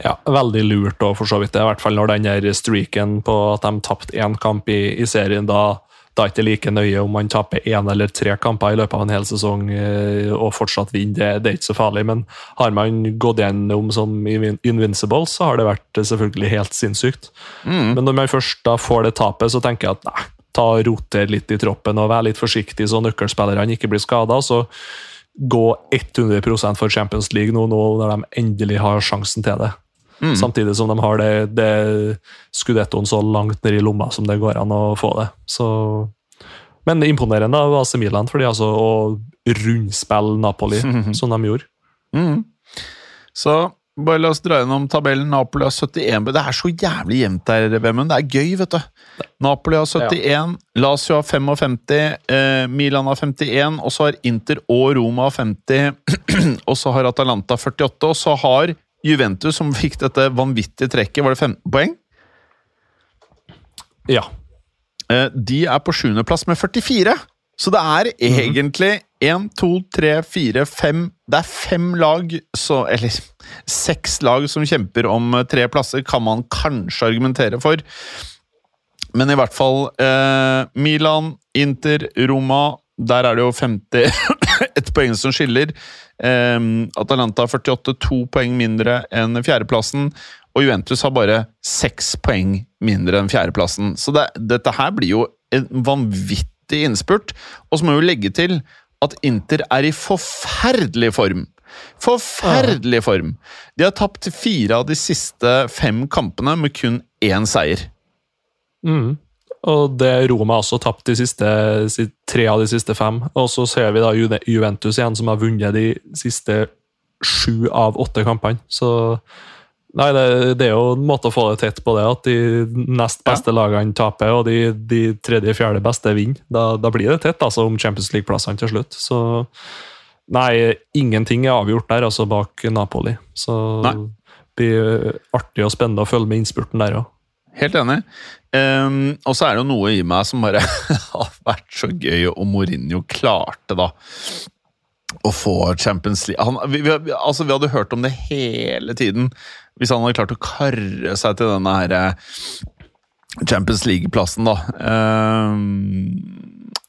Ja, veldig lurt òg, for så vidt. I hvert fall når den der streaken på at de tapte én kamp i, i, serien. Da, da er det ikke like nøye om man taper én eller tre kamper i løpet av en hel sesong eh, og fortsatt vinner. Det, det, er ikke så farlig. Men har man gått gjennom som invincible, så har det vært eh, selvfølgelig helt sinnssykt. Mm. Men når man først da får det tapet, så tenker jeg at nei, ta og roter litt i troppen og vær litt forsiktig så nøkkelspillerne ikke blir skada. Så gå 100% for Champions League nå, nå når de endelig har sjansen til det. Mm. Samtidig som de har det, det skudettoen så langt ned i lomma som det går an å få det. Så, men imponerende av AC Milan for de altså å rundspille Napoli, mm. som de gjorde. Mm. Så bare la oss dra gjennom tabellen. Napoli har 71 Det er så jævlig jevnt der, Vemund. Det er gøy, vet du. Napoli har 71, ja. Lazio har 55, eh, Milan har 51, og så har Inter og Roma 50, og så har Atalanta 48, og så har Juventus, som fikk dette vanvittige trekket, var det 15 poeng? Ja. Eh, de er på sjuendeplass med 44. Så det er mhm. egentlig én, to, tre, fire, fem Det er fem lag, så, eller seks lag, som kjemper om eh, tre plasser, kan man kanskje argumentere for. Men i hvert fall eh, Milan, Inter, Roma Der er det jo 50 ett poeng som skiller. Um, Atalanta har 48, to poeng mindre enn fjerdeplassen. Og Juventus har bare seks poeng mindre enn fjerdeplassen. Så det, dette her blir jo en vanvittig innspurt. Og så må vi legge til at Inter er i forferdelig form. Forferdelig form! De har tapt fire av de siste fem kampene med kun én seier. Mm. Og det Roma også tapt de siste, tre av de siste fem. Og så ser vi da Juventus igjen, som har vunnet de siste sju av åtte kampene. Så nei, det, det, er jo en måte å få det tett på det, at de nest beste ja. lagene taper, og de, de tredje-fjerde beste vinner. Da, da, blir det tett altså, om Champions League-plassene til slutt. Så nei, ingenting er avgjort der, altså bak Napoli. Så nei. det blir artig og spennende å følge med innspurten der òg. Helt enig. Um, og så er det jo noe i meg som bare har vært så gøy, og Mourinho klarte da å få Champions League han, vi, vi, altså, vi hadde hørt om det hele tiden. Hvis han hadde klart å karre seg til denne her Champions League-plassen, da. Eh,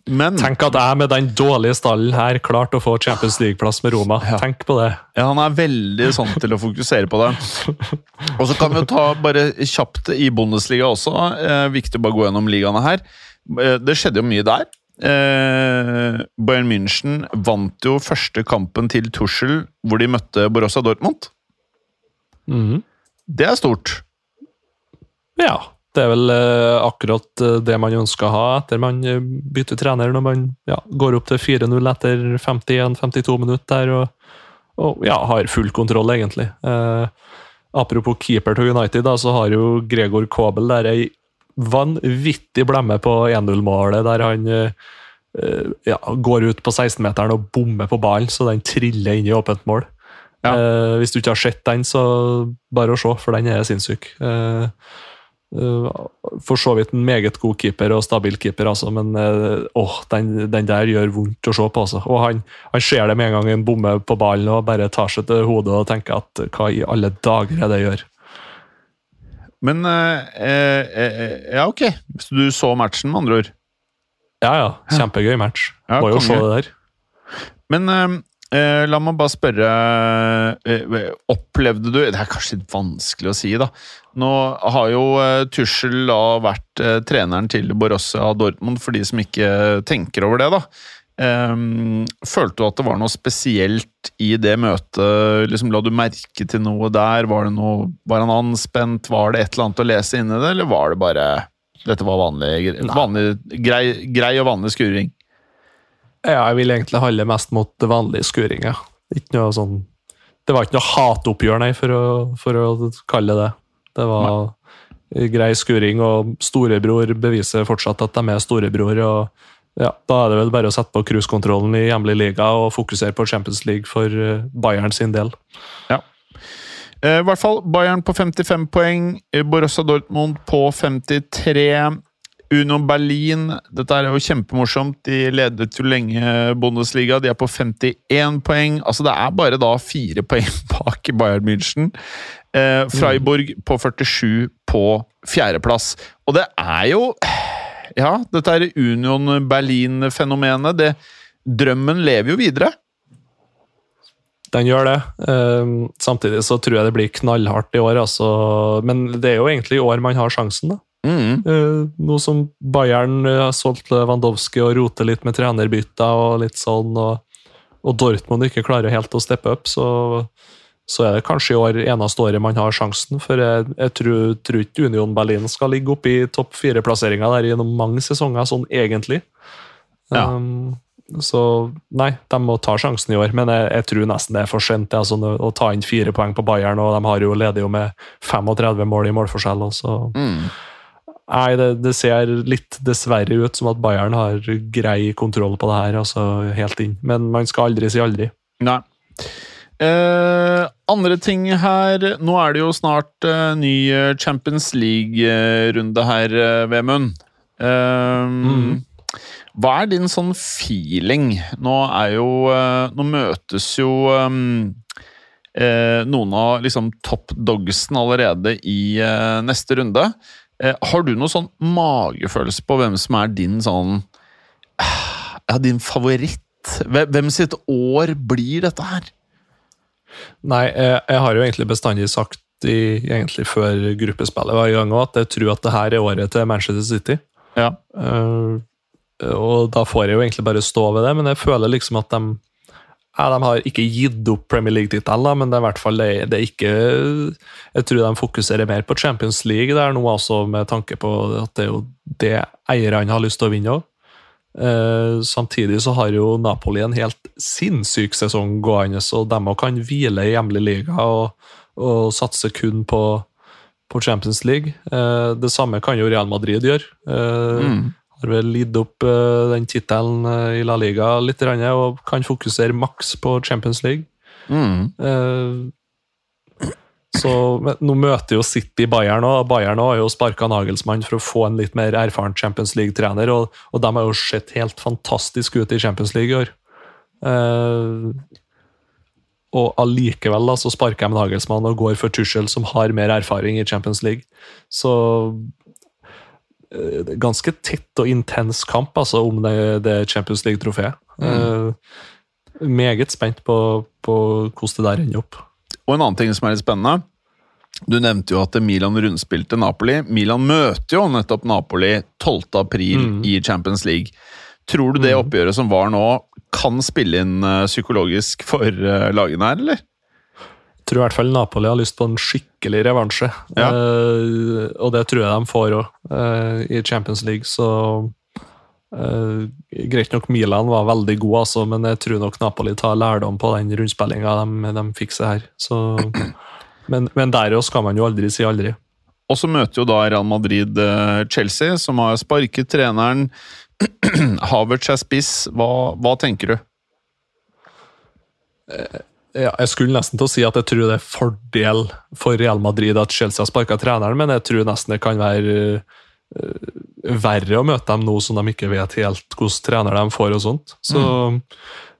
men Tenk at jeg med den dårlige stallen her klarte å få Champions League-plass med Roma. Tenk på det. Ja, han er veldig sånn til å fokusere på det. Og så kan vi ta bare kjapt i Bundesliga også. Eh, viktig å bare gå gjennom ligaene her. Eh, det skjedde jo mye der. Eh, Bayern München vant jo første kampen til Tuschel, hvor de møtte Borussia Dortmund. Mm. Det er stort. Ja. Det er vel eh, akkurat eh, det man ønsker å ha etter man eh, bytter trener, når man ja, går opp til 4-0 etter 51-52 minutter der og, og ja, har full kontroll, egentlig. Eh, apropos keeper til United, da, så har jo Gregor Kobel der ei vanvittig blemme på 1-0-målet, der han eh, ja, går ut på 16-meteren og bommer på ballen, så den triller inn i åpent mål. Ja. Eh, hvis du ikke har sett den, så bare å se, for den er sinnssyk. Eh, for så vidt en meget god keeper og stabil keeper, altså, men eh, åh, den, den der gjør vondt å se på. Altså. Og han, han ser det med en gang en bommer på ballen og bare tar seg til hodet og tenker at hva i alle dager er det jeg gjør? Men eh, eh, eh, Ja, ok. Hvis du så matchen, med andre ord. Ja, ja. Kjempegøy match. Ja, Må jo se det der. Men eh, eh, la meg bare spørre eh, Opplevde du Det er kanskje litt vanskelig å si, da. Nå har jo eh, Tuchel da vært eh, treneren til Borussia Dortmund, for de som ikke tenker over det, da. Eh, følte du at det var noe spesielt i det møtet? Liksom, la du merke til noe der? Var, det noe, var han anspent? Var det et eller annet å lese inni det, eller var det bare Dette var vanlig, vanlig grei, grei og vanlig skuring? Ja, jeg vil egentlig holde mest mot det vanlige skuringa. Ikke noe sånn Det var ikke noe hatoppgjør, nei, for å, for å kalle det det. Det var grei skuring, og storebror beviser fortsatt at de er storebror. og ja, Da er det vel bare å sette på cruisekontrollen i hjemlig liga og fokusere på Champions League for eh, Bayern sin del. Ja. I hvert fall Bayern på 55 poeng, eh, Borussia Dortmund på 53. Uno Berlin, dette er jo kjempemorsomt, de ledet jo lenge Bundesliga, de er på 51 poeng. Altså det er bare da fire poeng bak Bayern München. Eh, Freiburg på 47 på fjerdeplass. Og det er jo Ja, dette er Union Berlin-fenomenet. det Drømmen lever jo videre. Den gjør det. Eh, samtidig så tror jeg det blir knallhardt i år, altså. Men det er jo egentlig i år man har sjansen, da. Mm. Eh, nå som Bayern eh, har solgt Lewandowski og roter litt med trenerbytter og litt sånn, og, og Dortmund ikke klarer helt å steppe opp, så, så er det kanskje i år eneste året man har sjansen. For jeg, jeg tror, tror ikke Union Berlin skal ligge oppe i topp fire-plasseringa der gjennom mange sesonger, sånn egentlig. Ja. Um, så nei, de må ta sjansen i år, men jeg, jeg tror nesten det er for sent altså, å ta inn fire poeng på Bayern, og de har jo leder jo med 35 mål i målforskjell. og så... Mm. Nei, det, det ser litt dessverre ut som at Bayern har grei kontroll på det her, altså helt inn. Men man skal aldri si aldri. Nei. Eh, andre ting her Nå er det jo snart eh, ny eh, Champions League-runde her, eh, Vemund. Eh, Hva er din sånn feeling? Nå er jo eh, Nå møtes jo noen av liksom top dogsen allerede i neste runde. Eh, har du noen sånn magefølelse på hvem som er din sånn Ja, din favoritt? Hvem sitt år blir dette her? Nei, jeg, jeg har jo egentlig bestandig sagt i, egentlig før gruppespillet var i gang at jeg tror at det her er året til Manchester City. Ja. Eh, og da får jeg jo egentlig bare stå ved det, men jeg føler liksom at de ja, De har ikke gitt opp Premier League-tittelen, men det er hvert fall det, det er ikke Jeg tror de fokuserer mer på Champions League der nå, altså med tanke på at det er jo det eierne har lyst til å vinne òg. Eh, samtidig så har jo Napoli en helt sinnssyk sesong gående, så de òg kan hvile i hjemlig liga og, og satse kun på, på Champions League. Eh, det samme kan jo Real Madrid gjøre. Eh, Mm. Har vel lidd opp eh, den tittelen eh, i La Liga litt, og kan fokusere maks på Champions League. Mm. Eh, så Nå møter jo City Bayern, og Bayern har jo sparka Nagelsmann for å få en litt mer erfaren Champions League-trener, og, og de har jo sett helt fantastisk ut i Champions League i år. Uh, og allikevel da, så sparker de Nagelsmann og går for Tuchel, som har mer erfaring i Champions League. Så ganske tett og intens kamp altså, om det, det Champions League-trofeet. Eh, meget spent på, på hvordan det der ender opp. Og en annen ting som er litt spennende Du nevnte jo at Milan rundspilte Napoli. Milan møter jo nettopp Napoli 12. april Mm. i Champions League. Tror du det Mm. oppgjøret som var nå, kan spille inn eh, psykologisk for eh, lagene her, eller? Tror i hvert fall Napoli har lyst på en skikkelig revansje. Ja. Uh, og det tror jeg de får òg, i Champions League. Så uh, Greit nok Milan var veldig god, altså, men jeg tror nok Napoli tar lærdom på den rundspillinga de, de seg her. Så, men, men der òg skal man jo aldri si aldri. Og så møter jo da Real Madrid eh, Chelsea, som har sparket treneren. Havertz er spiss. Hva, hva tenker du? Ja, jeg skulle nesten til å si at jeg tror det er fordel for Real Madrid at Chelsea har sparka treneren, men jeg tror nesten det kan være eh, verre å møte dem nå som de ikke vet helt hvordan trener de får. og sånt. Så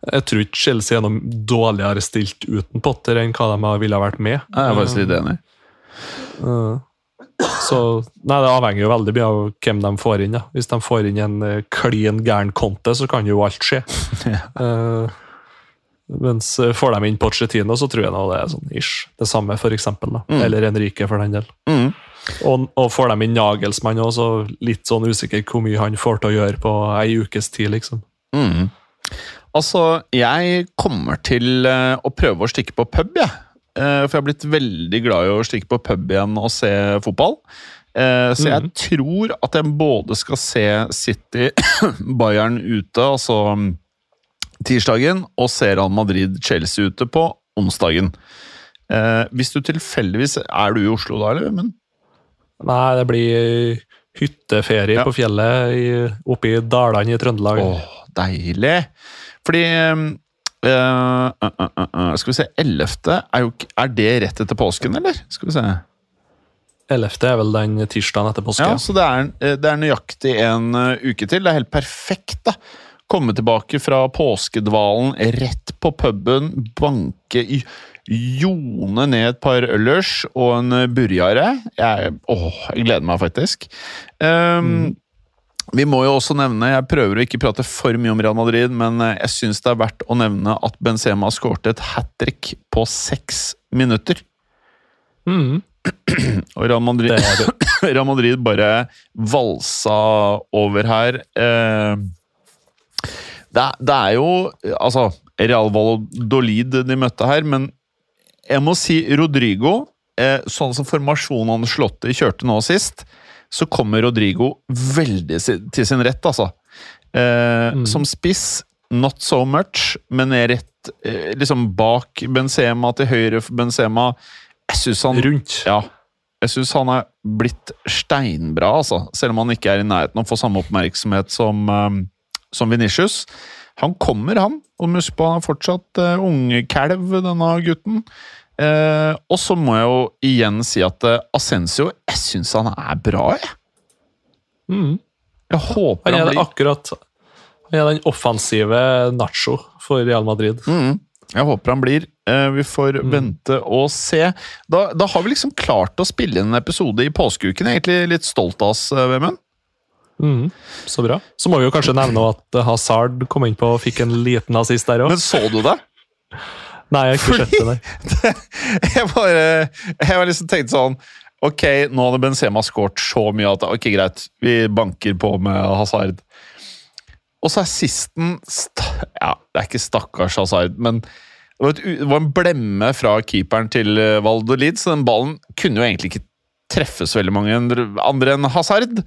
jeg tror ikke Chelsea er noe dårligere stilt uten Potter enn hva de ville vært med. Jeg er faktisk litt enig. Uh, Så nei, Det avhenger jo veldig mye av hvem de får inn. Ja. Hvis de får inn en eh, klin gæren Conte, så kan jo alt skje. Eh, mens eh, får de inn Pochettino, så tror jeg nå det er sånn ish. Det samme, for eksempel. Mm. Eller Enrique, for den del. Mm. Og, og får de inn Nagelsmann òg, så litt sånn usikker hvor mye han får til å gjøre på ei ukes tid, liksom. Mm. Altså, jeg kommer til eh, å prøve å stikke på pub, jeg. Eh, for jeg har blitt veldig glad i å stikke på pub igjen og se fotball. Så jeg Mhm. tror at jeg både skal se City Bayern ute, altså mm, tirsdagen, og se Real Madrid-Chelsea ute på onsdagen. Eh, hvis du tilfeldigvis Er du i Oslo da, eller? Men, Nei, det blir hytteferie Ja. på fjellet i, oppe i Dalane i Trøndelag. Åh, deilig! Fordi eh, eh, eh, Skal vi se 11. Er, jo, er det rett etter påsken, eller? Skal vi se. 11. er vel den tirsdagen etter påske. Ja, Så det er, eh, det er nøyaktig en eh, uke til. Det er helt perfekt, da. Komme tilbake fra påskedvalen, rett på puben, banke i Jone ned et par øllers og en burjare. Jeg, åh, jeg gleder meg faktisk. Um, Vi må jo også nevne, jeg prøver å ikke prate for mye om Real Madrid, men eh, jeg syns det er verdt å nevne at Benzema skårte et hat trick på seks minutter. Mm. Og Real Madrid. Real Madrid bare valsa over her. Eh, det, er- det er jo Altså, Real Valladolid de møtte her, men jeg må si Rodrigo eh, Sånn som formasjonen Ancelotti kjørte nå sist, så kommer Rodrigo veldig til sin rett, altså. Eh, Mm. Som spiss, not so much, men er rett eh, liksom bak Benzema, til høyre for Benzema. Jeg syns han Rundt. ja. Jeg syns han er blitt steinbra, altså. Selv om han ikke er i nærheten av å få samme oppmerksomhet som, um, som Venitius. Han kommer, han. Og husk på, han er fortsatt uh, ungkalv, denne gutten. Eh, og så må jeg jo igjen si at uh, Ascencio Jeg syns han er bra, jeg. Mm. Jeg håper Han han, blir akkurat han er den offensive Nacho for Real Madrid. Mm. Jeg håper han blir. Eh, vi får Mm. vente og se. Da, da har vi liksom klart å spille inn en episode i påskeuken. Jeg er egentlig litt stolt av oss, eh, Vemund. Mhm. Så bra. Så må vi jo kanskje nevne at Hazard kom inn på og fikk en liten assist der òg. Men så du det? Nei, jeg har ikke sett det, jeg bare Jeg var liksom tenkt sånn Ok, nå hadde Benzema skåret så mye at Ok, greit, vi banker på med Hazard. Og så er sisten Ja, det er ikke stakkars Hazard, men det var, et, det var en blemme fra keeperen til eh, Valladolid, så den ballen kunne jo egentlig ikke treffe så veldig mange andre enn Hazard.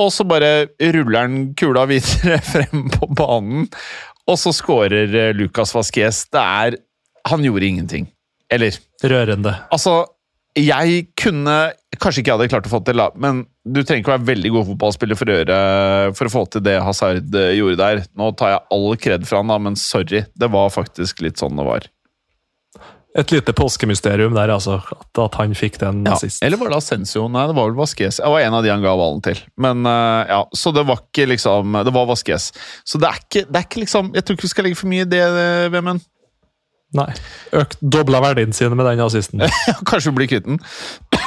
Og så bare ruller han kula videre frem på banen, og så skårer eh, Lucas Vasques. Det er Han gjorde ingenting. Eller Rørende. Altså, jeg kunne Kanskje ikke jeg hadde klart å få til, da, men du trenger ikke være veldig god fotballspiller for å, gjøre, for å få til det Hazard eh, gjorde der. Nå tar jeg all kred fra han, da, men sorry. Det var faktisk litt sånn det var. Et lite påskemysterium der, altså. At, at han fikk den Ja. sist. Eller var det Ascencio? Nei, det var vel Vasques. Det var en av de han ga ballen til. Men uh, ja, Så det var ikke liksom Det var Vasques. Så det er ikke, det er ikke liksom Jeg tror ikke vi skal legge for mye i det, eh, Vemund. Nei. Økt, dobla verdien sin med den assisten. Kanskje vi blir kvitt den.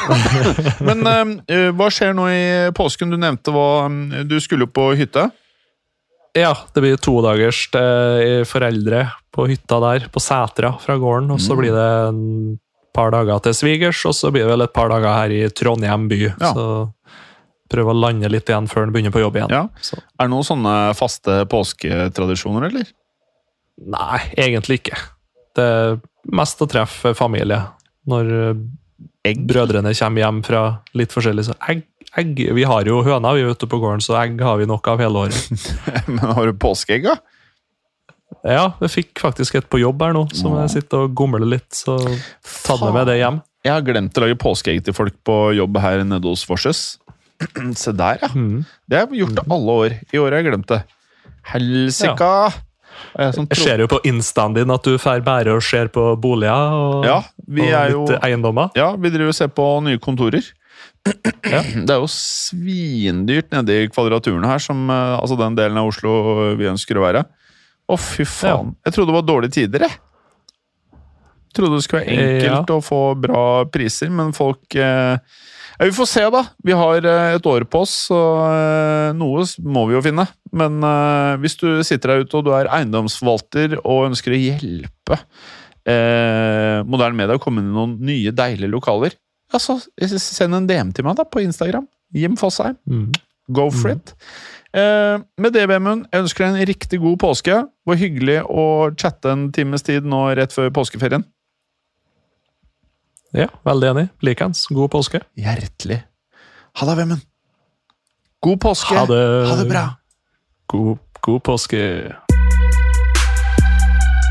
Men uh, hva skjer nå i påsken? Du nevnte hva mm, Du skulle på hytte. Ja, det blir to dagers til foreldre på hytta der, på Sætra fra gården. Og så Mm. blir det en par dager til svigers, og så blir det vel et par dager her i Trondheim by. Ja. Så prøve å lande litt igjen før en begynner på jobb igjen. Ja. Er det noen sånne faste påsketradisjoner, eller? nei, egentlig ikke. Det er mest å treffe familie. Når eh, Egg? brødrene kommer hjem fra litt forskjellig, så egg, egg Vi har jo høner vi ute på gården, så egg har vi nok av hele året. Men har du påskeegg, da? Ja, jeg fikk faktisk et på jobb her nå, som jeg sitter og gomler litt, så ta med meg det hjem. Jeg har glemt å lage påskeegg til folk på jobb her nede hos Forses. Se der, ja. Mm. Det har jeg gjort alle år. I år har jeg glemt det. Helsika! Ja. jeg Jeg ser jo på instaen din at du får bære og ser på boliger og, Ja, vi og er jo litt eiendommer. Ja, vi driver og ser på nye kontorer. Ja. Det er jo svindyrt nede i kvadraturen her, som, eh, altså den delen av Oslo vi ønsker å være. Å, fy faen. Jeg trodde det var dårlige tider, jeg. Trodde det skulle være enkelt å få bra priser, men folk eh, ja, Vi får se, da. Vi har eh, et år på oss, så eh, noe må vi jo finne. Men eh, hvis du sitter der ute og du er eiendomsforvalter og ønsker å hjelpe eh, moderne media å komme inn i noen nye, deilige lokaler, ja, så send en DM til meg da på Instagram. Jim Fosheim. Mm. Go for it. Eh, med det, Vemund, jeg ønsker deg en riktig god påske. Det var hyggelig å chatte en times tid nå rett før påskeferien. Ja, veldig enig. Likeens. God påske. Hjertelig. Ha det, Vemund. God påske. Ha det. Ha det bra. God, god påske.